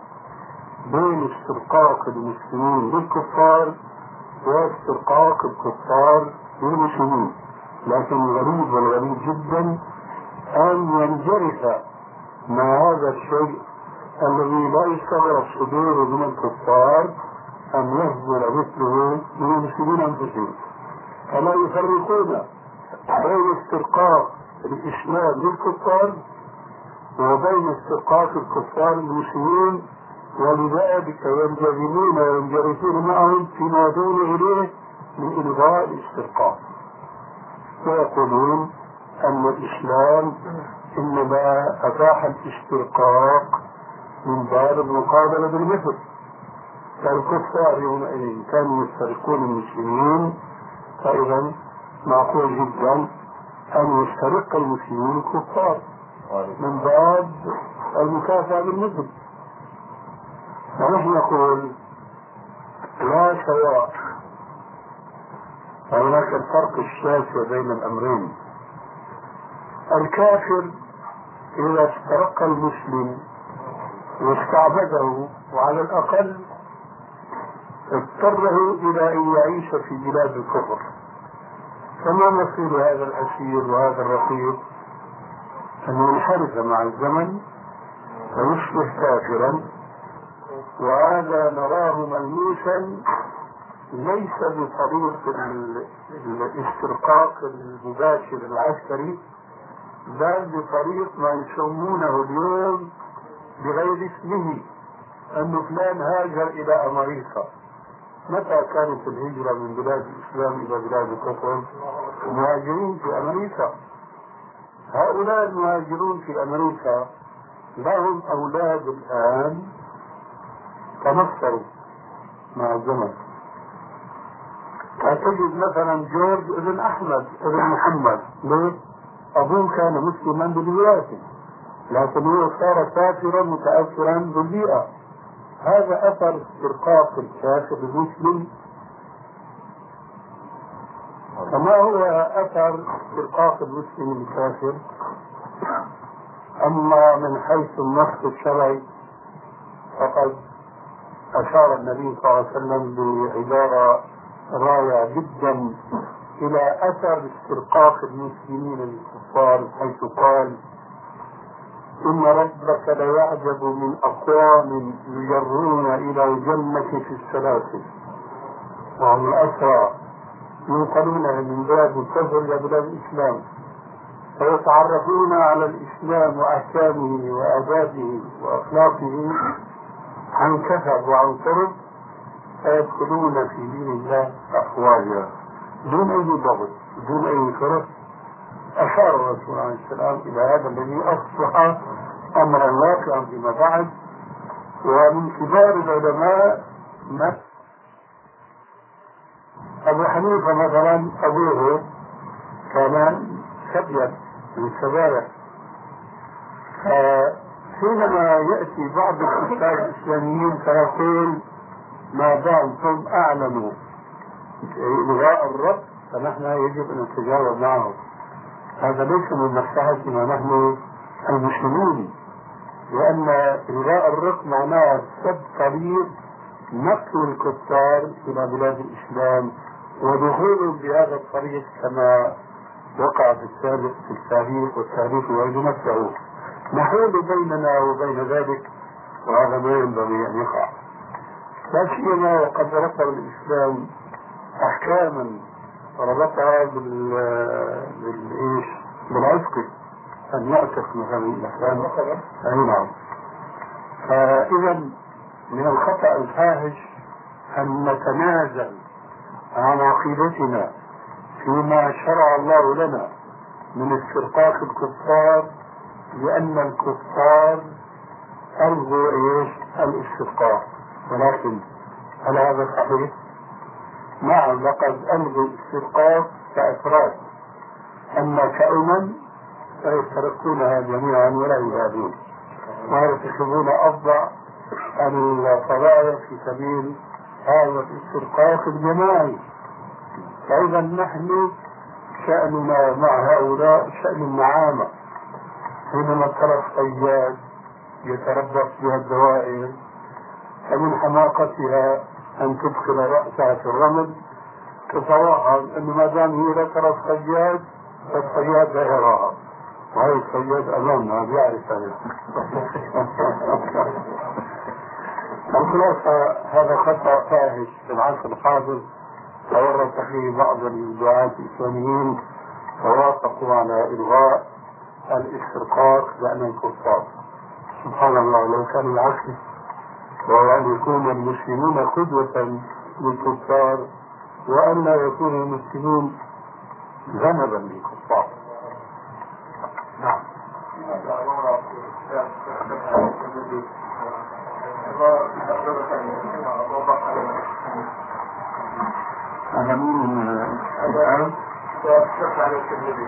بين استرقاق المسلمين بالكفار واسترقاق الكفار بالمسلمين لكن الغريب والغريب جدا أن ينجرف مع هذا الشيء الذي لا يستغرب صدوره من الكفار أن يهزل مثله من المسلمين أنفسهم. فلا يفرقون بين استرقاق الإسلام للكفار وبين استرقاق الكفار المسلمين ولذلك ينجذبون وينجرفون معهم فيما يدعون إليه من إلغاء الاسترقاق. ويقولون أن الإسلام إنما أتاح الاسترقاق من باب المقابلة بالمثل. فالكفار يومئذ كانوا يسترقون المسلمين فإذا معقول جدا أن يسترق المسلمين الكفار من باب المكافأة بالمثل. ونحن نقول لا سواء. هناك الفرق الشاسع بين الأمرين. الكافر إذا استرق المسلم واستعبده وعلى الأقل اضطره إلى أن يعيش في بلاد الكفر. فما مصير هذا الأسير وهذا الرقيق؟ أن ينحرف مع الزمن ويصبح كافرا. وهذا نراه ملموسا ليس بطريق الاسترقاق المباشر العسكري. بل بطريق ما يسمونه اليوم بغير اسمه أن فلان هاجر إلى أمريكا. متى كانت الهجرة من بلاد الإسلام إلى بلاد الكفر مهاجرين في أمريكا. هؤلاء المهاجرون في أمريكا لهم أولاد الآن تنصروا مع الزمن. فتجد مثلا جورج ابن أحمد ابن محمد. ليه؟ أبوه كان مسلما ببيئته لكن هو صار كافرا متأثرا بالبيئة. هذا أثر استرقاق الكافر المسلم. فما هو أثر استرقاق المسلم الكافر؟ أما من حيث النص الشرعي فقد أشار النبي صلى الله عليه وسلم بعبارة رائعة جدا. إلى أثر استرقاق المسلمين للكفار حيث قال إن ربك ليعجب من أقوام يجرون إلى الجنة في السلاسل. وهم الأسرى ينقلون من بلاد الكفر إلى بلاد الإسلام فيتعرفون على الإسلام وأحكامه وآدابه وأخلاقه عن كثب وعن قرب فيدخلون في دين الله أفواجا. دون أي ضغط دون أي فرق أشار الرسول عليه السلام إلى هذا الذي أصبح أمرا واقعا فيما بعد. ومن كبار العلماء أبو حنيفة مثلا أبوه كان سبيا من سبايا فحينما يأتي بعض الكتاب الإسلاميين فيقول ما دامتم أعلنوا إلغاء الرب فنحن يجب أن نتجاوب معه. هذا ليس من مصلحتنا نحن المسلمين لأن إلغاء الرق معناه سد طريق نقل الكفار إلى بلاد الإسلام ودخولهم بهذا الطريق كما وقع في السابق في التاريخ والتاريخ يعيد نفسه. نحول بيننا وبين ذلك وهذا ما ينبغي أن يقع. لا سيما وقد رفض الإسلام أحكاما ربطها بال بالإيش؟ بالعتق أن يعتق مثلا الإسلام أي نعم فإذا من الخطأ الفاحش أن نتنازل عن عقيدتنا فيما شرع الله لنا من استرقاق الكفار لأن الكفار ألغوا إيش؟ الإسترقاق ولكن هل هذا صحيح؟ نعم لقد ألغوا الاسترقاق كأفراد أما كأمم فيسترقونها جميعا ولا يزادون ويتخذون أفضل القضايا في سبيل هذا الاسترقاق الجماعي. فإذا نحن شأننا مع هؤلاء شأن النعامة حينما ترى الصياد يتربص بها الدوائر فمن حماقتها أن تدخل رأسها في الرمل تتوهم أنه ما دام هي لا ترى الصياد فالصياد لا يراها وهي الصياد أمامها بيعرف هذا. الخلاصة هذا خطأ فاحش. في العصر الحاضر تورط فيه بعض الدعاة الإسلاميين فوافقوا على إلغاء الاسترقاق لأن الكفار. سبحان الله لو كان العكس وهو أن يكون المسلمون قدوة للكفار وأن لا يكون المسلمون ذنبا للكفار. نعم. هذا مين الآن؟ وشرح على الترمذي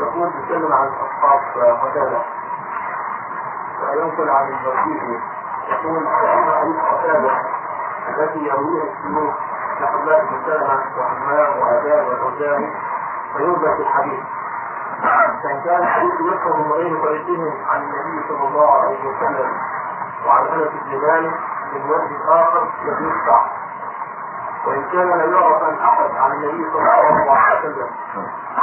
يقول بيتكلم عن اصحاب قتاده وينقل عن البرزيزي يقول فان حديث قتاده التي يرويها الشيوخ لحماد بن سلمه وحمام والاوزاعي فيوجد في الحديث. فان كان الحديث يفهم من غير طريقهم عن النبي صلى الله عليه وسلم وعن أنس بن مالك من وجه آخر يجوز صح وإن كان لا يعرف عن أحد عن النبي صلى الله عليه وسلم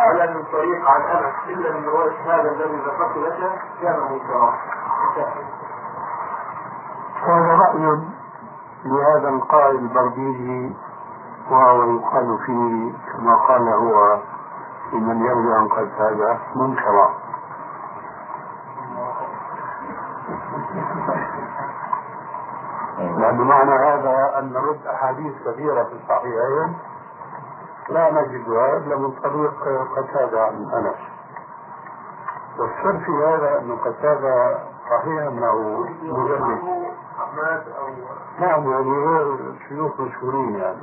ولا من طريق عن أنس إلا من رواية هذا الذي ذكرت لك كان منكرا هذا رأي لهذا القائل البرديجي وهو يقال فيه كما قال هو لمن يروي عن هذا منكرا. لأن معنى هذا أن نرد أحاديث كثيرة في الصحيحين. لا نجدها إلا من طريق قتادة عن أنس. والسر في هذا أن قتادة صحيح أنه مجرد نعم يعني غير شيوخ مشهورين يعني.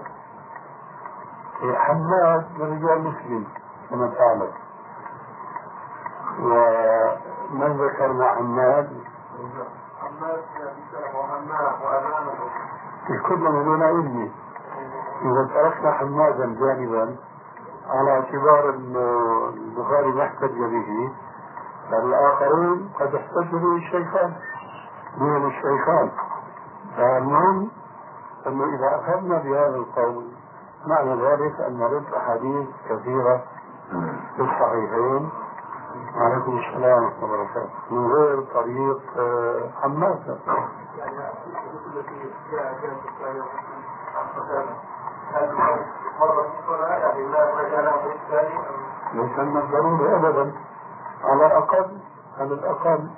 حماد من رجال مسلم كما تعلم. ومن ذكرنا حماد؟ الكل من دون علمي إذا تركنا حمادا جانبا على اعتبار البخاري ما احتج به. فالآخرون قد احتجوا الشيخان بهم الشيخان فالمهم أنه إذا أخذنا بهذا القول معنى ذلك أن نرد أحاديث كثيرة في الصحيحين. وعليكم السلام ورحمة الله وبركاته. من غير طريق حماسة ليس من الضروري أبدا على الأقل على الأقل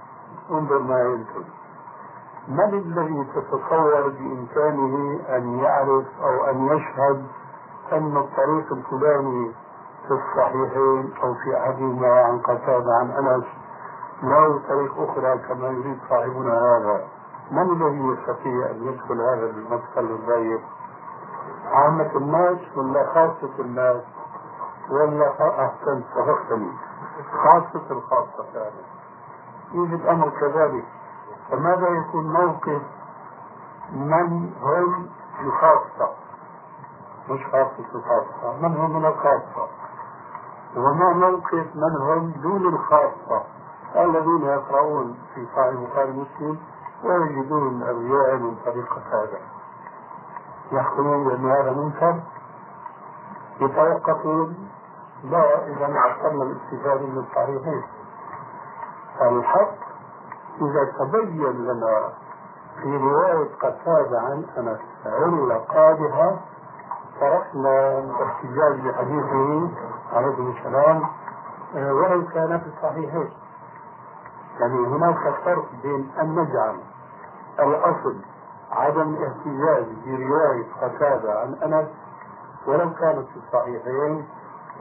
انظر ما ينتج من الذي تتصور بإمكانه أن يعرف أو أن يشهد أن الطريق الفلاني في الصحيحين أو في أحدهما عن قتادة عن أنس له طريق أخرى كما يريد صاحبنا هذا؟ من الذي يستطيع أن يدخل هذا المدخل الضيق؟ عامة الناس ولا خاصة الناس ولا أحسنت وفقتني خاصة الخاصة فعلا. يوجد أمر كذلك. فماذا يكون موقف من هم الخاصة؟ مش خاصة الخاصة من هم من الخاصة؟ وما موقف من هم دون الخاصة؟ الذين يقرؤون في صحيح البخاري مسلم ويجدون الرواية من طريقة هذا. يحكمون بأن هذا منكر يتوقفون لا إذا عطلنا الاستفادة من الصحيحين الحق إذا تبين لنا في رواية قتادة عن أنس علة قادحة تركنا الاحتجاج بحديثه عليه السلام ولو كان في الصحيحين. يعني هناك فرق بين أن نجعل الأصل عدم الاحتجاج برواية قتادة عن أنس ولو كانت في الصحيحين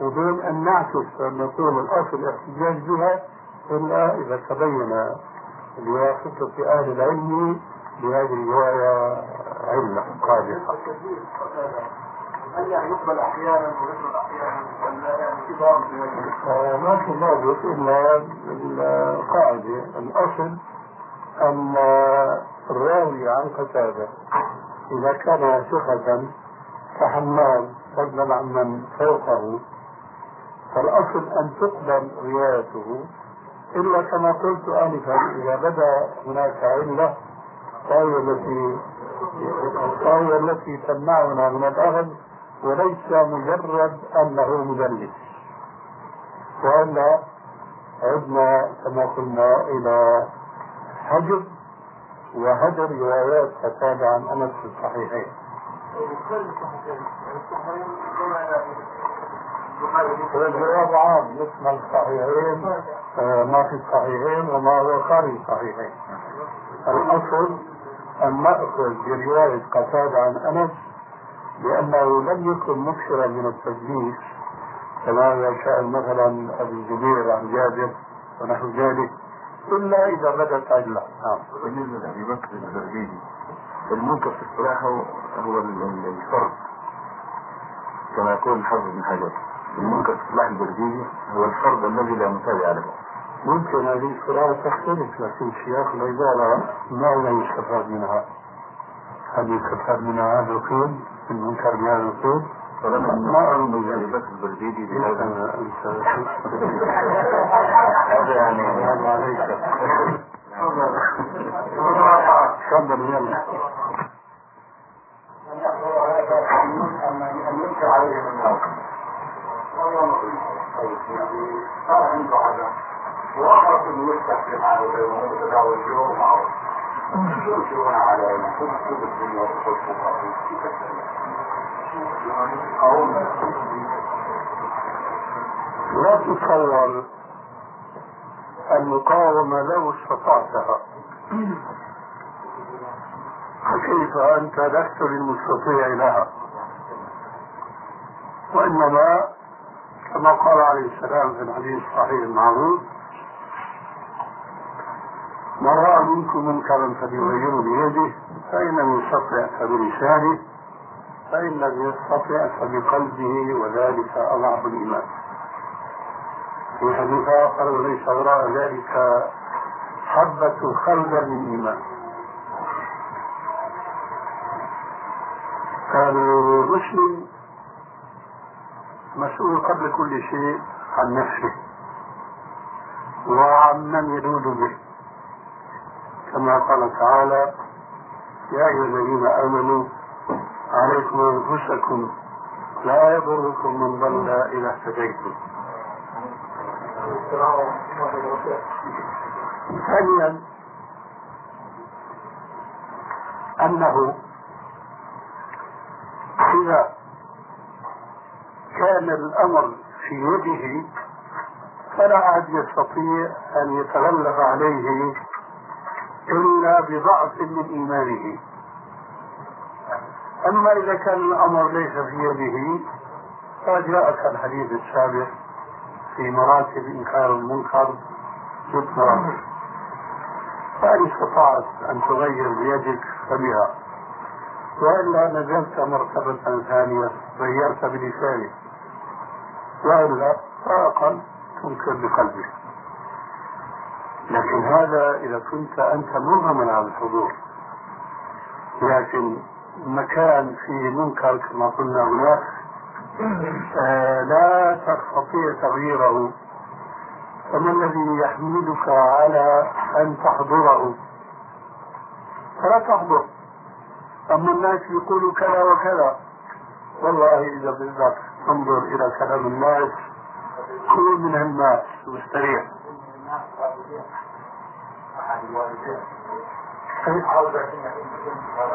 وبين أن نعكس أن نقول الأصل الاحتجاج بها إلا إذا تبين لواسطة أهل العلم بهذه الرواية علة قادحة. هل يعني يقبل أحيانا ويقبل أحيانا ولا يعني في ضابط ما في ضابط إلا القاعدة الأصل أن الراوي عن قتادة إذا كان ثقة فحمال فضلا عن من فوقه فالأصل أن تقبل روايته إلا كما قلت آنفا إذا بدا هناك علة فهي التي فهي التي تمنعنا من الأخذ وليس مجرد أنه مدلس وإلا عدنا كما قلنا إلى هجر وهدر روايات قتادة عن أنس في الصحيحين. والجواب عام يشمل الصحيحين آه، ما في الصحيحين وما هو خارج الصحيحين. الأصل أن نأخذ برواية قتادة عن أنس لأنه لم يكن مكثرا من التدليس كما يشاء مثلا أبي الزبير عن جابر ونحو ذلك إلا إذا بدت علة نعم. بالنسبة المنكر في الصلاح هو هو ال- ال- الفرد كما يقول الحافظ بن حجر. المنكر في الصلاح الزربيدي هو الفرد الذي لا متابع له ممكن هذه الصلاة تختلف لكن سياق العبارة ماذا يستفاد منها؟ هل يستفاد منها هذا القيد المنكر بهذا القيد؟ ما أعلم بذلك. بكر الزربيدي بهذا هذا يعني الله عليك. *laughs* تفضل يلا المنكر عليه من الواقع والله كل الدنيا وكل لا تتصور المقاومة لو استطعتها. فكيف أنت لست للمستطيع لها؟ وإنما كما قال عليه السلام في الحديث الصحيح المعروف من رأى منكم منكرا فليغيره بيده فإن لم يستطع فبلسانه فإن لم يستطع فبقلبه وذلك أضعف الإيمان. في حديث آخر وليس وراء ذلك حبة خردل من إيمان. فالمسلم مسؤول قبل كل شيء عن نفسه. وعن من يلود به. كما قال تعالى يا أيها الذين آمنوا عليكم أنفسكم لا يضركم من ضل إذا اهتديتم. ثانيا أنه إذا كان الأمر في يده فلا أحد يستطيع أن يتغلب عليه إلا بضعف من إيمانه. أما إذا كان الأمر ليس في يده فجاءك الحديث السابق في مراتب إنكار المنكر ست فإن استطعت أن تغير بيدك فبها. وإلا نزلت مرتبة ثانية غيرت بلسانك. وإلا فأقل تنكر بقلبك. لكن هذا إذا كنت أنت مرغما على الحضور. لكن مكان فيه منكر كما قلنا هناك آه لا تستطيع تغييره. فما الذي يحملك على أن تحضره؟ فلا تحضر. أما الناس يقولوا كذا وكذا. والله إذا بدك تنظر إلى كلام الناس كن من الناس واستريح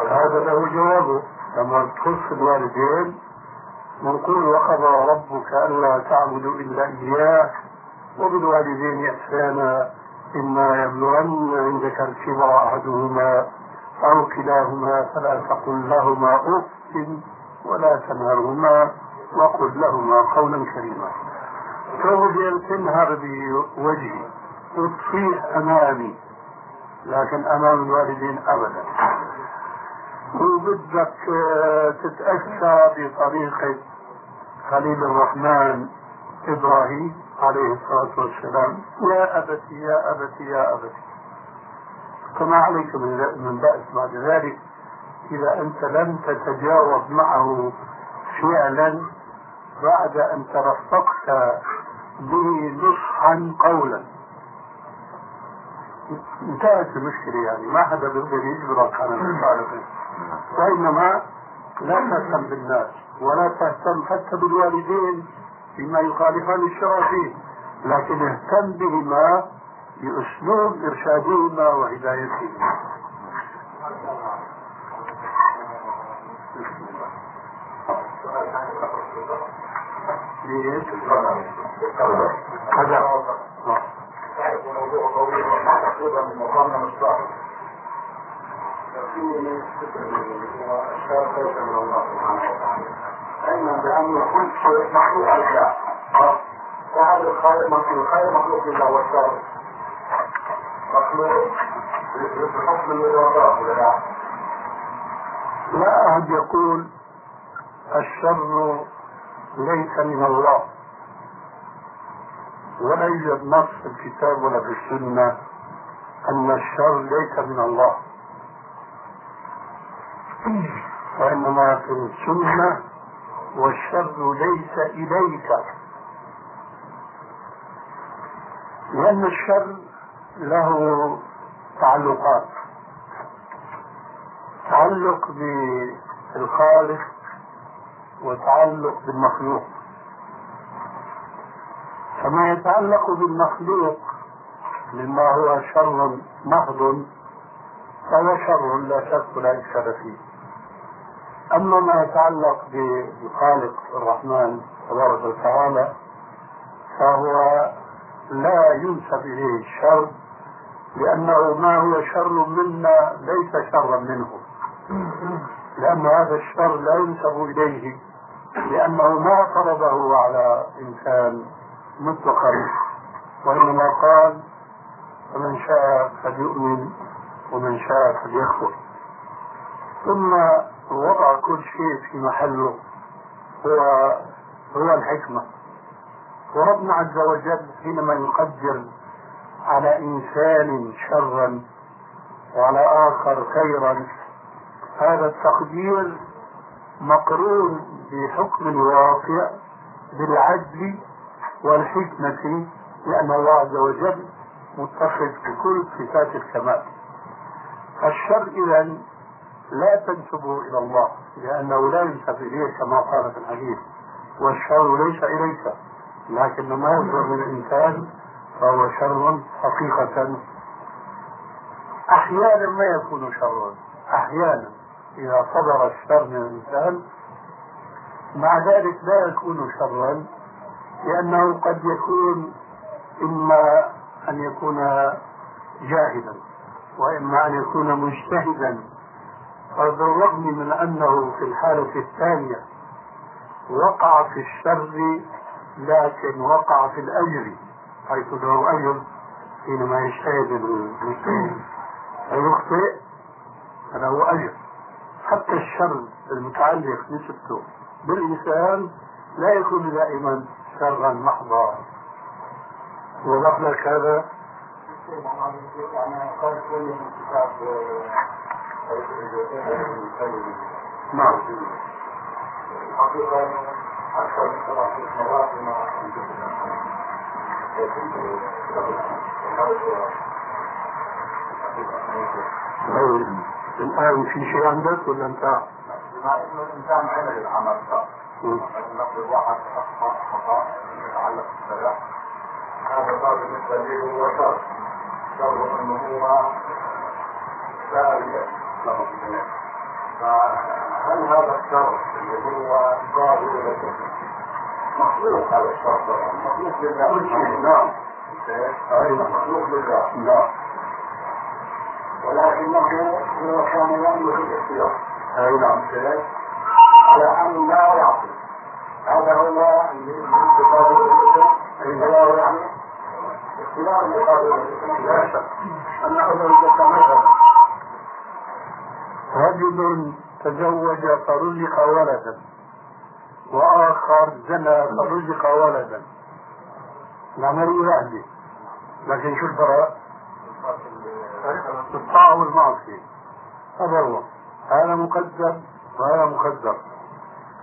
هذا له جوابه لما تخص الوالدين نقول وقضى ربك ألا تعبدوا إلا إياه وبالوالدين إحسانا إما يبلغن عندك الكبر أحدهما أو كلاهما فلا تقل لهما أف ولا تنهرهما. وقل لهما قولا كريما. تغدر تنهر بوجهي. وتصيح أمامي لكن أمام الوالدين أبدا. وبدك تتأسى بطريقة خليل الرحمن إبراهيم عليه الصلاة والسلام. يا أبتي يا أبتي يا أبتي. فما عليك من بأس بعد ذلك. إذا أنت لم تتجاوب معه فعلا بعد أن ترفقت به نصحا قولا. انتهت المشكلة يعني. ما حدا بيقدر يجبرك على المخالفة وإنما لا تهتم بالناس ولا تهتم حتى بالوالدين فيما يخالفان الشرع فيه لكن اهتم بهما بأسلوب إرشادهما وهدايتهما. ليش؟ هذا تعرف موضوع طويل ومحفوظا من مقامنا مصباح يقيني الشر ليس من الله سبحانه وتعالى علما بأن كل شيء مخلوق لله وهذا الخير مخلوق لله والشر مخلوق بحكم الإرادات ولا لا؟ لا أحد يقول الشر ليس من الله. ولا يوجد نص في الكتاب ولا في السنة أن الشر ليس من الله. وإنما في السنة والشر ليس إليك. لأن الشر له تعلقات. تعلق بالخالق وتعلق بالمخلوق. فما يتعلق بالمخلوق مما هو شر محض فهو شر لا شك ولا إشكال فيه. أما ما يتعلق بالخالق الرحمن تبارك وتعالى فهو لا ينسب إليه الشر لأنه ما هو شر منا ليس شرا منه. لأن هذا الشر لا ينسب إليه. لأنه ما فرضه على إنسان مطلقا وإنما قال فمن شاء فليؤمن ومن شاء فليكفر ثم وضع كل شيء في محله هو هو الحكمة. وربنا عز وجل حينما يقدر على إنسان شرا وعلى آخر خيرا هذا التقدير مقرون بحكم الواقع بالعدل والحكمة لأن الله عز وجل متصف بكل صفات الكمال. الشر إذا لا تنسبه إلى الله لأنه لا ينسب إليه كما قال في الحديث والشر ليس إليك لكن ما يصدر من الإنسان فهو شر حقيقة. أحيانا ما يكون شرا أحيانا إذا صدر الشر من الإنسان مع ذلك لا يكون شرا لأنه قد يكون إما أن يكون جاهلا وإما أن يكون مجتهدا فبالرغم من أنه في الحالة الثانية وقع في الشر لكن وقع في الأجر حيث له أجر حينما يجتهد المجتهد. فيخطئ فله أجر. حتى الشر المتعلق نسبته بالإنسان لا يكون دائما شرا محضا. وضح لك هذا نعم. حقيقة أكثر من مرات الآن في شيء عندك ولا أنت؟ بما انه الانسان عمل العمل صح نقل واحد اخطا خطا يتعلق بالسلاح هذا صار بالنسبة لي هو شر شر انه هو سارية له في الدنيا فهل هذا الشر اللي هو صار إلى مخلوق هذا الشر طبعا مخلوق لله نعم نعم مخلوق لله لا ولكنه هو كان يملك الاختيار هذا هو يتمثل رجل تزوج فرزق ولدا وآخر زنى فرزق ولدا العملية واحدة لكن شو الفرق؟ الطاعة والمعصية هذا هو هذا مقدر وهذا مقدر.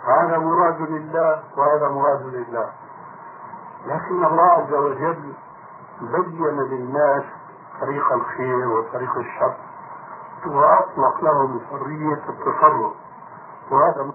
هذا مراد لله وهذا مراد لله. لكن الله عز وجل بين للناس طريق الخير وطريق الشر وأطلق لهم حرية التصرف. وهذا